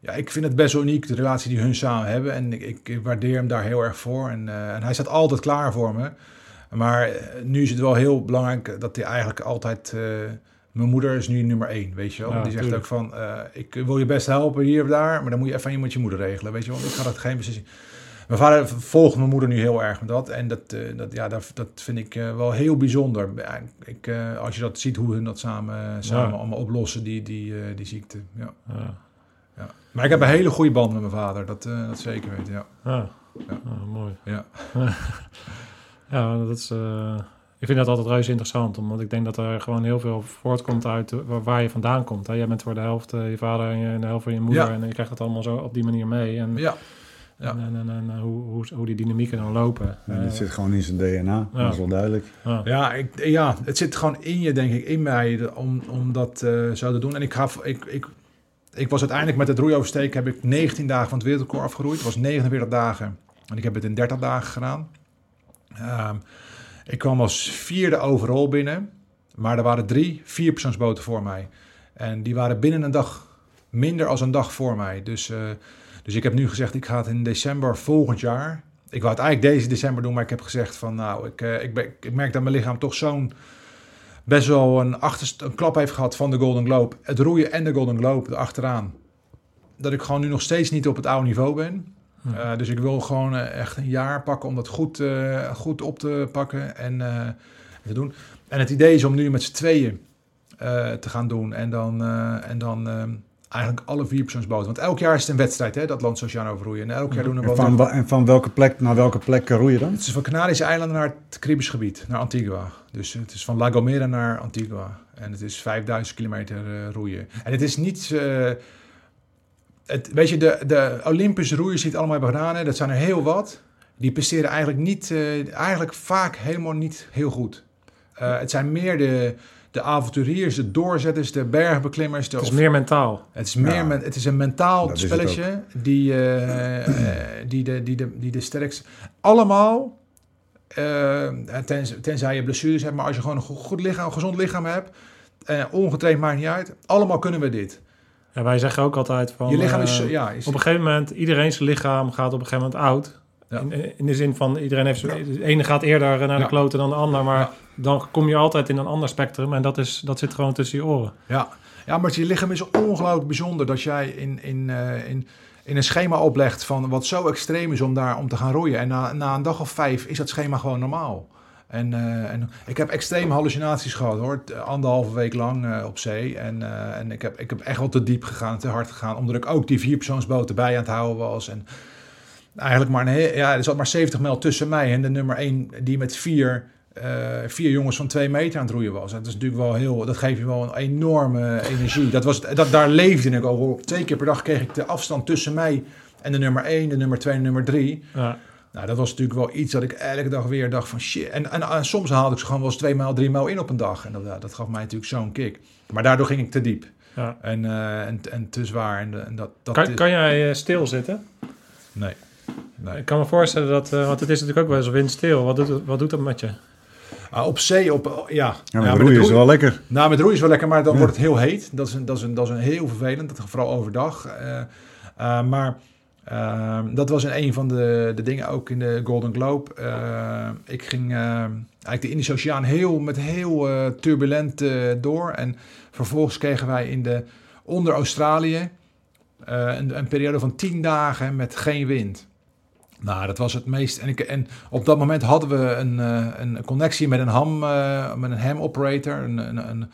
ja, ik vind het best uniek, de relatie die hun samen hebben. En ik, ik waardeer hem daar heel erg voor. En, eh, en hij staat altijd klaar voor me. Maar eh, nu is het wel heel belangrijk dat hij eigenlijk altijd... mijn moeder is nu nummer één, weet je wel. Ja, die zegt tuurlijk. ook van, eh, ik wil je best helpen hier of daar, maar dan moet je even iemand je moeder regelen, weet je wel. Ik ga dat geen beslissing... Mijn vader volgt mijn moeder nu heel erg met dat. En dat, eh, dat, ja, dat, dat vind ik eh, wel heel bijzonder. Ik, als je dat ziet, hoe hun dat samen, samen Ja. allemaal oplossen, die, die, die ziekte. Ja, ja, ja. Maar ik heb een hele goede band met mijn vader, dat, dat zeker weten, ja. ja. Ja. Ah, mooi. Ja. Ja, dat is... ik vind dat altijd reuze interessant, omdat ik denk dat er gewoon heel veel voortkomt uit waar, je vandaan komt. Hè? Jij bent voor de helft eh, je vader en, de helft van je moeder Ja. en je krijgt het allemaal zo op die manier mee. En, Ja, ja. en, en, en, en hoe, hoe, hoe die dynamieken dan lopen. Ja, Eh, dit zit gewoon in zijn DNA, Ja. dat is wel duidelijk. ja. Ja, ik, ja, het zit gewoon in je, denk ik, in mij om, om dat eh, zo te doen. En ik, ga, ik, ik, ik was uiteindelijk met het roeioversteken, heb ik 19 dagen van het wereldrecord afgeroeid. Het was 49 dagen en ik heb het in 30 dagen gedaan. Ehm, ik kwam als vierde overal binnen, maar er waren drie vierpersoonsboten voor mij. En die waren binnen een dag minder als een dag voor mij. Dus, eh, dus ik heb nu gezegd, ik ga het in december volgend jaar. Ik wou het eigenlijk deze december doen, maar ik heb gezegd van nou, ik, eh, ik, merk dat mijn lichaam toch zo'n best wel een, achterst, een klap heeft gehad van de Golden Globe. Het roeien en de Golden Globe erachteraan. Dat ik gewoon nu nog steeds niet op het oude niveau ben. Eh, dus ik wil gewoon eh, echt een jaar pakken om dat goed, eh, goed op te pakken en te doen. En het idee is om nu met z'n tweeën te gaan doen. En dan, en dan eh, eigenlijk alle vier persoonsboten. Want elk jaar is het een wedstrijd, hè, dat Land Oceaan overroeien. En elk jaar doen En wel... van, en van welke plek naar welke plek roei je dan? Het is van Canarische eilanden naar het Caribisch gebied, naar Antigua. Dus het is van La Gomera naar Antigua. En het is 5000 kilometer roeien. En het is niet... het, weet je, de, de Olympische roeiers die het allemaal hebben gedaan, hè, dat zijn er heel wat. Die presteren eigenlijk, niet, eh, eigenlijk vaak helemaal niet heel goed. Eh, het zijn meer de, de avonturiers, de doorzetters, de bergbeklimmers. De, Het is of- meer mentaal. het is, meer Ja. men- het is een mentaal Dat het spelletje die, eh, eh, die, de, die, de, die de sterkste... Allemaal tenzij, tenzij je blessures hebt, maar als je gewoon een go- goed lichaam, een gezond lichaam hebt, eh, ongetraind maakt niet uit, allemaal kunnen we dit. Ja, wij zeggen ook altijd van... je lichaam is, eh, ja, is Op een gegeven moment, iedereen zijn lichaam gaat op een gegeven moment oud. Ja. In, in de zin van, iedereen heeft... zo- De ene gaat eerder naar de Ja. kloten dan de ander, maar Ja. dan kom je altijd in een ander spectrum. En dat, is, dat zit gewoon tussen je oren. Ja, ja maar je lichaam is ongelooflijk bijzonder dat jij in, in, eh, in, in een schema oplegt van wat zo extreem is om daar om te gaan roeien. En na, na een dag of vijf is dat schema gewoon normaal. En, eh, en ik heb extreme hallucinaties gehad hoor, T- anderhalve week lang eh, op zee. En, eh, en ik, heb, ik heb echt wel te diep gegaan, te hard gegaan, omdat ik ook die vierpersoonsboot erbij aan het houden was. En eigenlijk maar een ja, er zat maar 70 mijl tussen mij en de nummer 1 die met vier, eh, vier jongens van twee meter aan het roeien was. Dat is natuurlijk wel heel, dat geeft je wel een enorme energie. Dat was, dat, daar leefde ik over. Twee keer per dag kreeg ik de afstand tussen mij en de nummer 1, de nummer 2 en de nummer 3. Ja. Nou, dat was natuurlijk wel iets dat ik elke dag weer dacht van shit. En, en, en soms haalde ik ze gewoon wel eens twee maal, drie maal in op een dag. En dat, ja, dat gaf mij natuurlijk zo'n kick. Maar daardoor ging ik te diep. Ja. En, eh, en, en te zwaar. En, en dat, dat Kan, is- kan jij eh, stilzitten? Nee. nee. Ik kan me voorstellen dat... eh, want het is natuurlijk ook wel eens windstil. Wat doet, wat doet dat met je? Ah, op zee, op, ja. Ja, maar met roeien het is wel lekker. Nou, met roeien is wel lekker, maar dan Ja. wordt het heel heet. Dat is, een, dat, is een, dat is een heel vervelend, dat, vooral overdag. Eh, eh, maar eh, dat was een van de, de dingen ook in de Golden Globe. Eh, ik ging eh, eigenlijk de Indische Oceaan heel, met heel eh, turbulent eh, door. En vervolgens kregen wij in de, onder Australië eh, een, een periode van tien dagen met geen wind. Nou, dat was het meest. En, ik, en op dat moment hadden we een, een connectie met een ham, met een ham operator, een, een, een,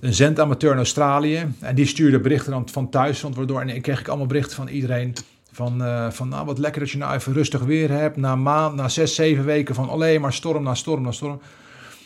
een zendamateur in Australië. En die stuurde berichten dan van thuis, want waardoor en kreeg ik allemaal berichten van iedereen. Van, eh, van nou, wat lekker dat je nou even rustig weer hebt. Na maand, na zes, zeven weken van alleen maar storm na storm na storm.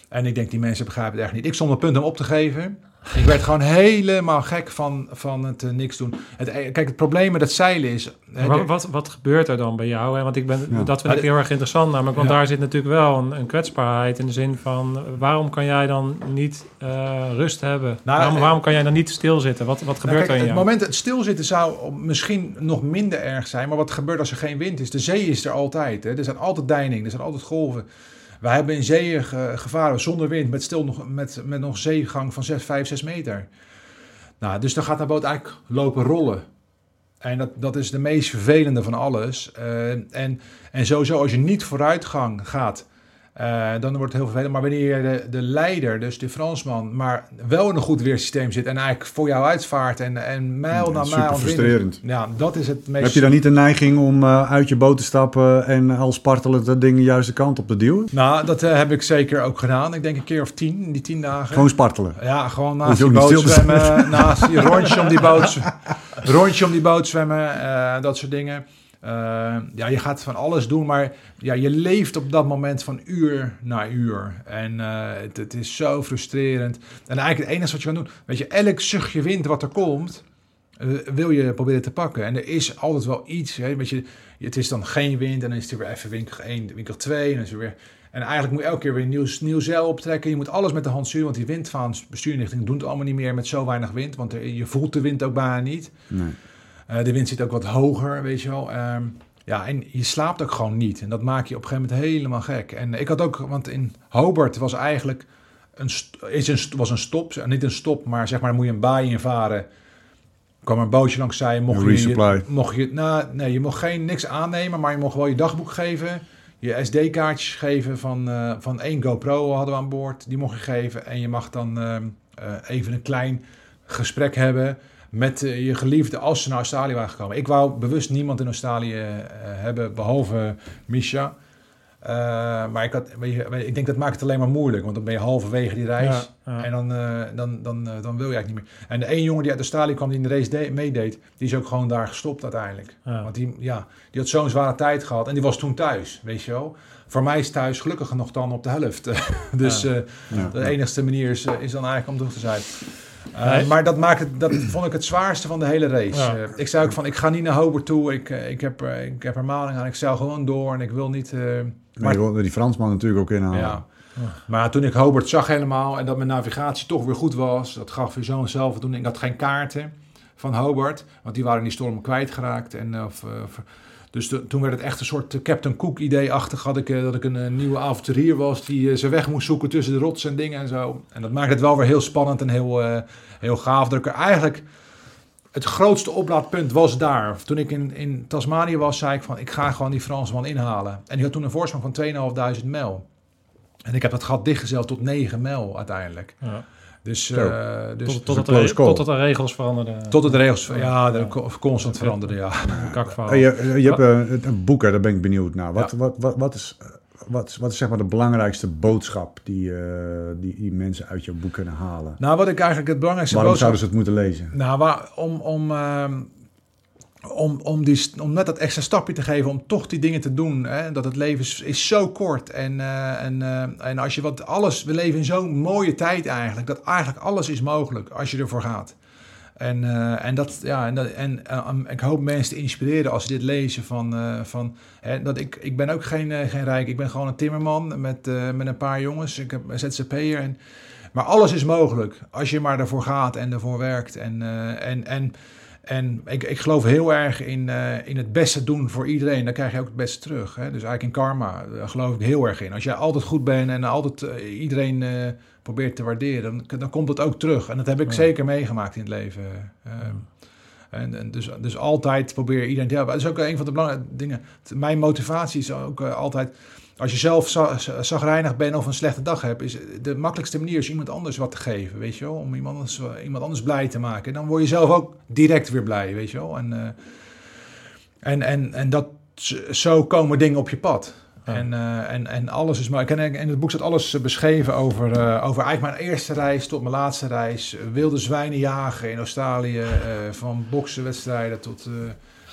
En ik denk, die mensen begrijpen het echt niet. Ik stond op punt om op te geven. Ik werd gewoon helemaal gek van, van het eh, niks doen. Het, eh, kijk, het probleem met het zeilen is... hè, Wat, wat, wat gebeurt er dan bij jou? Hè? Want ik ben, Ja. dat vind ik heel erg interessant namelijk. Want Ja. daar zit natuurlijk wel een, een kwetsbaarheid in de zin van... waarom kan jij dan niet eh, rust hebben? waarom, eh, waarom kan jij dan niet stilzitten? Wat, wat Nou, gebeurt kijk, er in het jou? moment het stilzitten zou misschien nog minder erg zijn. Maar wat gebeurt als er geen wind is? De zee is er altijd. Hè? Er zijn altijd deiningen, er zijn altijd golven. Wij hebben in zeeën ge- gevaren zonder wind, met, stil nog, met, met nog zeegang van 6, 5, 6 meter. Nou, dus dan gaat de boot eigenlijk lopen rollen. En dat, dat is de meest vervelende van alles. Eh, en, en sowieso, als je niet vooruitgang gaat, eh, dan wordt het heel vervelend. Maar wanneer de, de leider, dus de Fransman, maar wel in een goed weersysteem zit en eigenlijk voor jou uitvaart en, en mijl Ja, na super mijl... winnen- frustrerend. Ja, dat is het meest... Heb je dan niet de neiging om eh, uit je boot te stappen en al spartelend dat ding de juiste kant op te duwen? Nou, dat eh, heb ik zeker ook gedaan. Ik denk een keer of tien, in die tien dagen. Gewoon spartelen. Ja, gewoon naast je die boot zwemmen, naast die rondje om die boot, rondje om die boot zwemmen, dat soort dingen. Eh, ja, je gaat van alles doen, maar ja, je leeft op dat moment van uur na uur. En eh, het, het is zo frustrerend. En eigenlijk het enige wat je kan doen, weet je, elk zuchtje wind wat er komt, eh, wil je proberen te pakken. En er is altijd wel iets, hè, weet je, het is dan geen wind en dan is er weer even winkel 1, winkel 2 en dan is er weer... En eigenlijk moet je elke keer weer een nieuw, zeil optrekken. Je moet alles met de hand sturen, want die windvaans, bestuurrichting doen het allemaal niet meer met zo weinig wind. Want je voelt de wind ook bijna niet. Nee. Eh, de wind zit ook wat hoger, weet je wel. Ehm, ja, en je slaapt ook gewoon niet. En dat maakt je op een gegeven moment helemaal gek. En ik had ook, want in Hobart was eigenlijk een, is een, was een stop. Niet een stop, maar zeg maar, moet je een baai invaren. Kwam een bootje langs zij. Mocht Een je, mocht je, nou, nee, je mocht geen niks aannemen, maar je mocht wel je dagboek geven. Je SD-kaartjes geven van, eh, van één GoPro hadden we aan boord. Die mocht je geven. En je mag dan ehm, eh, even een klein gesprek hebben met eh, je geliefde als ze naar Australië waren gekomen. Ik wou bewust niemand in Australië eh, hebben, behalve Misha. Eh, maar ik, had, ik denk dat maakt het alleen maar moeilijk, want dan ben je halverwege die reis. Ja, ja. En dan, eh, dan, dan, dan wil je eigenlijk niet meer. En de één jongen die uit Australië kwam, die in de race de- meedeed, die is ook gewoon daar gestopt uiteindelijk. Ja. Want die, ja, die had zo'n zware tijd gehad en die was toen thuis, weet je wel. Voor mij is thuis gelukkig nog dan op de helft. dus Ja. eh, Ja. de enigste manier is, is dan eigenlijk om terug te zijn. Eh. Maar dat, maakt het, dat vond ik het zwaarste van de hele race. Ja. Eh, ik zei ook van, ik ga niet naar Hobart toe. Ik, eh, ik, heb, er- ik heb er maling aan. Ik zeil gewoon door en ik wil niet... eh, Maar je wilde die Fransman natuurlijk ook inhalen. ja. Maar toen ik Hobart zag helemaal en dat mijn navigatie toch weer goed was, dat gaf weer zo'n zelfvoldoening. Ik had geen kaarten van Hobart, want die waren in die storm kwijtgeraakt. En, of, Dus to- toen werd het echt een soort eh, Captain Cook idee-achtig. Had ik, eh, dat ik een eh, nieuwe avonturier was die zijn weg moest zoeken tussen de rotsen en dingen en zo. En dat maakt het wel weer heel spannend en heel, heel gaaf. Dat ik eigenlijk... Het grootste oplaadpunt was daar. Toen ik in, in Tasmanië was, zei ik van... ik ga gewoon die Fransman inhalen. En die had toen een voorsprong van 2500 mijl. En ik heb dat gat dichtgezeld tot 9 mijl uiteindelijk. Ja. Dus, Zo. eh, dus Tot, tot, tot, totdat de regels veranderden. de regels... Ja, Ja. constant veranderen, ja. Je, je hebt eh, een boek, hè, daar ben ik benieuwd naar. Wat, Ja. wat, wat, wat, is, eh, wat, is- wat is zeg maar de belangrijkste boodschap die, eh, die, die mensen uit jouw boek kunnen halen? Nou, wat ik eigenlijk het belangrijkste Waarom boodschap- zouden ze het moeten lezen? Nou, waar, om, om, ehm, om, om, die, om net dat extra stapje te geven, om toch die dingen te doen. Hè? Dat het leven is, is zo kort. En, eh, en, eh, en als je wat alles, we leven in zo'n mooie tijd eigenlijk, dat eigenlijk alles is mogelijk als je ervoor gaat. En, eh, en, dat, ja, en, en eh, ik hoop mensen te inspireren als ze dit lezen. Van, van, hè, dat ik, ik ben ook geen, geen rijk. Ik ben gewoon een timmerman met, met een paar jongens. Ik heb een ZZP'er. En, maar alles is mogelijk als je maar ervoor gaat en ervoor werkt. En, en, en, en ik, ik geloof heel erg in, eh, in het beste doen voor iedereen. Dan krijg je ook het beste terug. Hè? Dus eigenlijk in karma daar geloof ik heel erg in. Als jij altijd goed bent en altijd eh, iedereen eh, probeert te waarderen, dan, dan komt het ook terug. En dat heb ik Ja. zeker meegemaakt in het leven. Eh, en, en dus, dus altijd probeer iedereen te helpen. Dat is ook een van de belangrijke dingen. Mijn motivatie is ook altijd... Als je zelf za- za- zagrijnig bent of een slechte dag hebt... is de makkelijkste manier is iemand anders wat te geven, weet je wel? Om iemand anders, eh, iemand anders blij te maken. En dan word je zelf ook direct weer blij, weet je wel? En, eh, en, en, en dat, zo komen dingen op je pad. Ja. En, eh, en, en alles is maar. En in het boek staat alles beschreven over, over eigenlijk mijn eerste reis tot mijn laatste reis. Wilde zwijnen jagen in Australië. van boksenwedstrijden tot.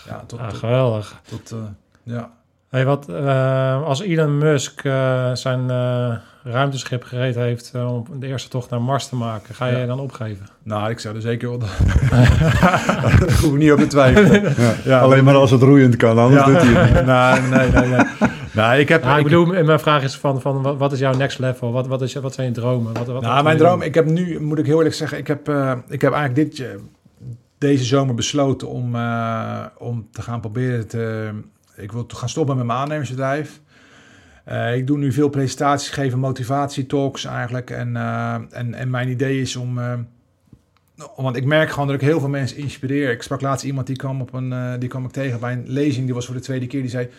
ja, tot, tot, geweldig. tot, ja. Hey, wat, eh, als Elon Musk eh, zijn eh, ruimteschip gereed heeft om de eerste tocht naar Mars te maken, ga je Ja. dan opgeven? Nou, ik zou er zeker wel. Daar hoef ik niet op te twijfelen. Ja, Ja, alleen maar als het roeiend kan, anders doet hij het nou, nee, nee, nee. Nou, ik heb. Ja, ik ik- bedoel, mijn vraag is van, van wat, is jouw next level? Wat, wat, is, je- wat zijn je dromen? Wat, wat, nou, wat mijn droom, doen? ik heb nu, moet ik heel eerlijk zeggen, ik heb, eh, ik heb eigenlijk dit, deze zomer besloten om, eh, om te gaan proberen te, ik wil gaan stoppen met mijn aannemersbedrijf. Eh, ik doe nu veel presentaties geven, motivatietalks eigenlijk. En, eh, en, en mijn idee is om, eh, want ik merk gewoon dat ik heel veel mensen inspireer. Ik sprak laatst iemand die kwam, op een, die kwam ik tegen bij een lezing, die was voor de tweede keer, die zei...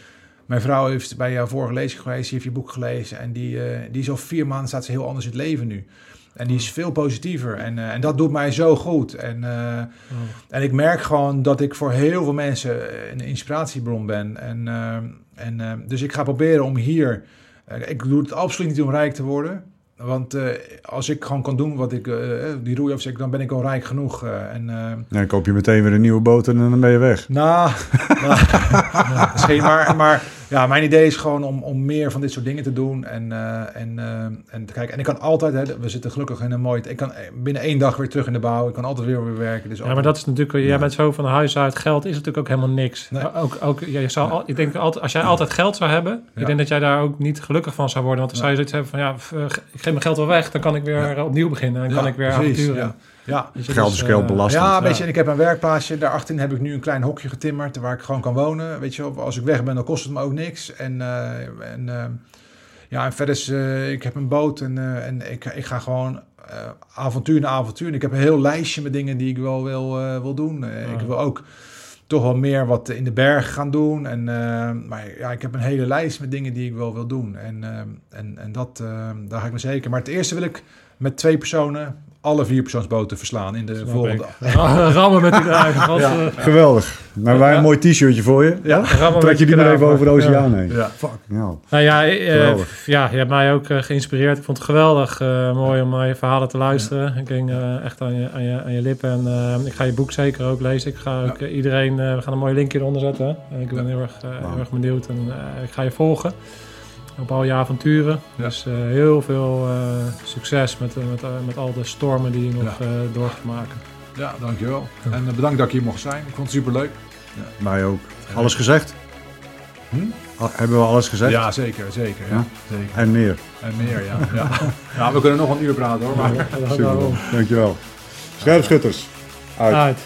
Mijn vrouw heeft bij jouw vorige lezing geweest, die heeft je boek gelezen. En die, die is al vier maanden staat ze heel anders in het leven nu. En die is veel positiever. En, eh, en dat doet mij zo goed. En, eh, Oh. en ik merk gewoon dat ik voor heel veel mensen eh, een inspiratiebron ben. En, en, dus ik ga proberen om hier... ik doe het absoluut niet om rijk te worden. Want eh, als ik gewoon kan doen wat ik... eh, die roei afzet, dan ben ik al rijk genoeg. eh, en, eh, Ja, dan koop je meteen weer een nieuwe boot en dan ben je weg. nou, nou, misschien, maar, maar ja, mijn idee is gewoon om, om meer van dit soort dingen te doen. En, eh, en, eh, en te kijken. En ik kan altijd, hè, we zitten gelukkig in een mooi... Ik kan binnen één dag weer terug in de bouw. Ik kan altijd weer weer werken. Dus Ja, maar dat is natuurlijk, jij Ja. bent zo van huis uit, geld is natuurlijk ook helemaal niks. Nee. Ook, ook, ja, je zou, al- ik denk altijd, als jij altijd geld zou hebben, ik denk dat jij daar ook niet gelukkig van zou worden. Want dan zou je zoiets hebben van, ja, eh, ik geef mijn geld wel weg, dan kan ik weer eh, opnieuw beginnen. Dan kan ik weer precies, avonturen. Ja. Je, Geld dus, is geld eh, belastend. Ja, weet je, en ik heb een werkplaatsje. Daarachterin heb ik nu een klein hokje getimmerd waar ik gewoon kan wonen. Weet je, wel. als ik weg ben, dan kost het me ook niks. En, eh, en eh, ja, en verder is, eh, ik heb een boot en, eh, en ik, ik ga gewoon eh, avontuur na avontuur. En ik heb een heel lijstje met dingen die ik wel wil, eh, wil doen. Eh, Ik wil ook toch wel meer wat in de bergen gaan doen. En, maar ja, ik heb een hele lijst met dingen die ik wel wil doen. En, en, en dat, daar ga ik me zeker. Maar het eerste wil ik met twee personen alle vierpersoonsboten verslaan in de snap volgende. Rammen met die Ja. eh, Geweldig. Nou, wij Ja. een mooi t-shirtje voor je. Ja, rammen Trek je die maar even over de Ja. oceaan heen. ja. Fuck, ja. Nou ja, eh, ja, je hebt mij ook eh, geïnspireerd. Ik vond het geweldig eh, mooi om naar je verhalen te luisteren. Ik ging eh, echt aan je, aan, je, aan je lippen. En eh, ik ga je boek zeker ook lezen. Ik ga ook iedereen, eh, we gaan een mooie linkje eronder zetten. Ik ben Ja. heel, erg, heel erg benieuwd en eh, ik ga je volgen op al je avonturen. Ja. Dus eh, heel veel eh, succes met, eh, met, met al de stormen die je nog Ja. eh, door gaat maken. Ja, dankjewel. En bedankt dat ik hier mocht zijn. Ik vond het superleuk. Mij ook. Alles gezegd? Hm? Hebben we alles gezegd? Ja, zeker, zeker. Ja. Ja? zeker. En meer. En meer, ja. ja. ja, we kunnen nog een uur praten hoor. Maar... Super. Dankjewel. Scherpschutters. Uit. Uit.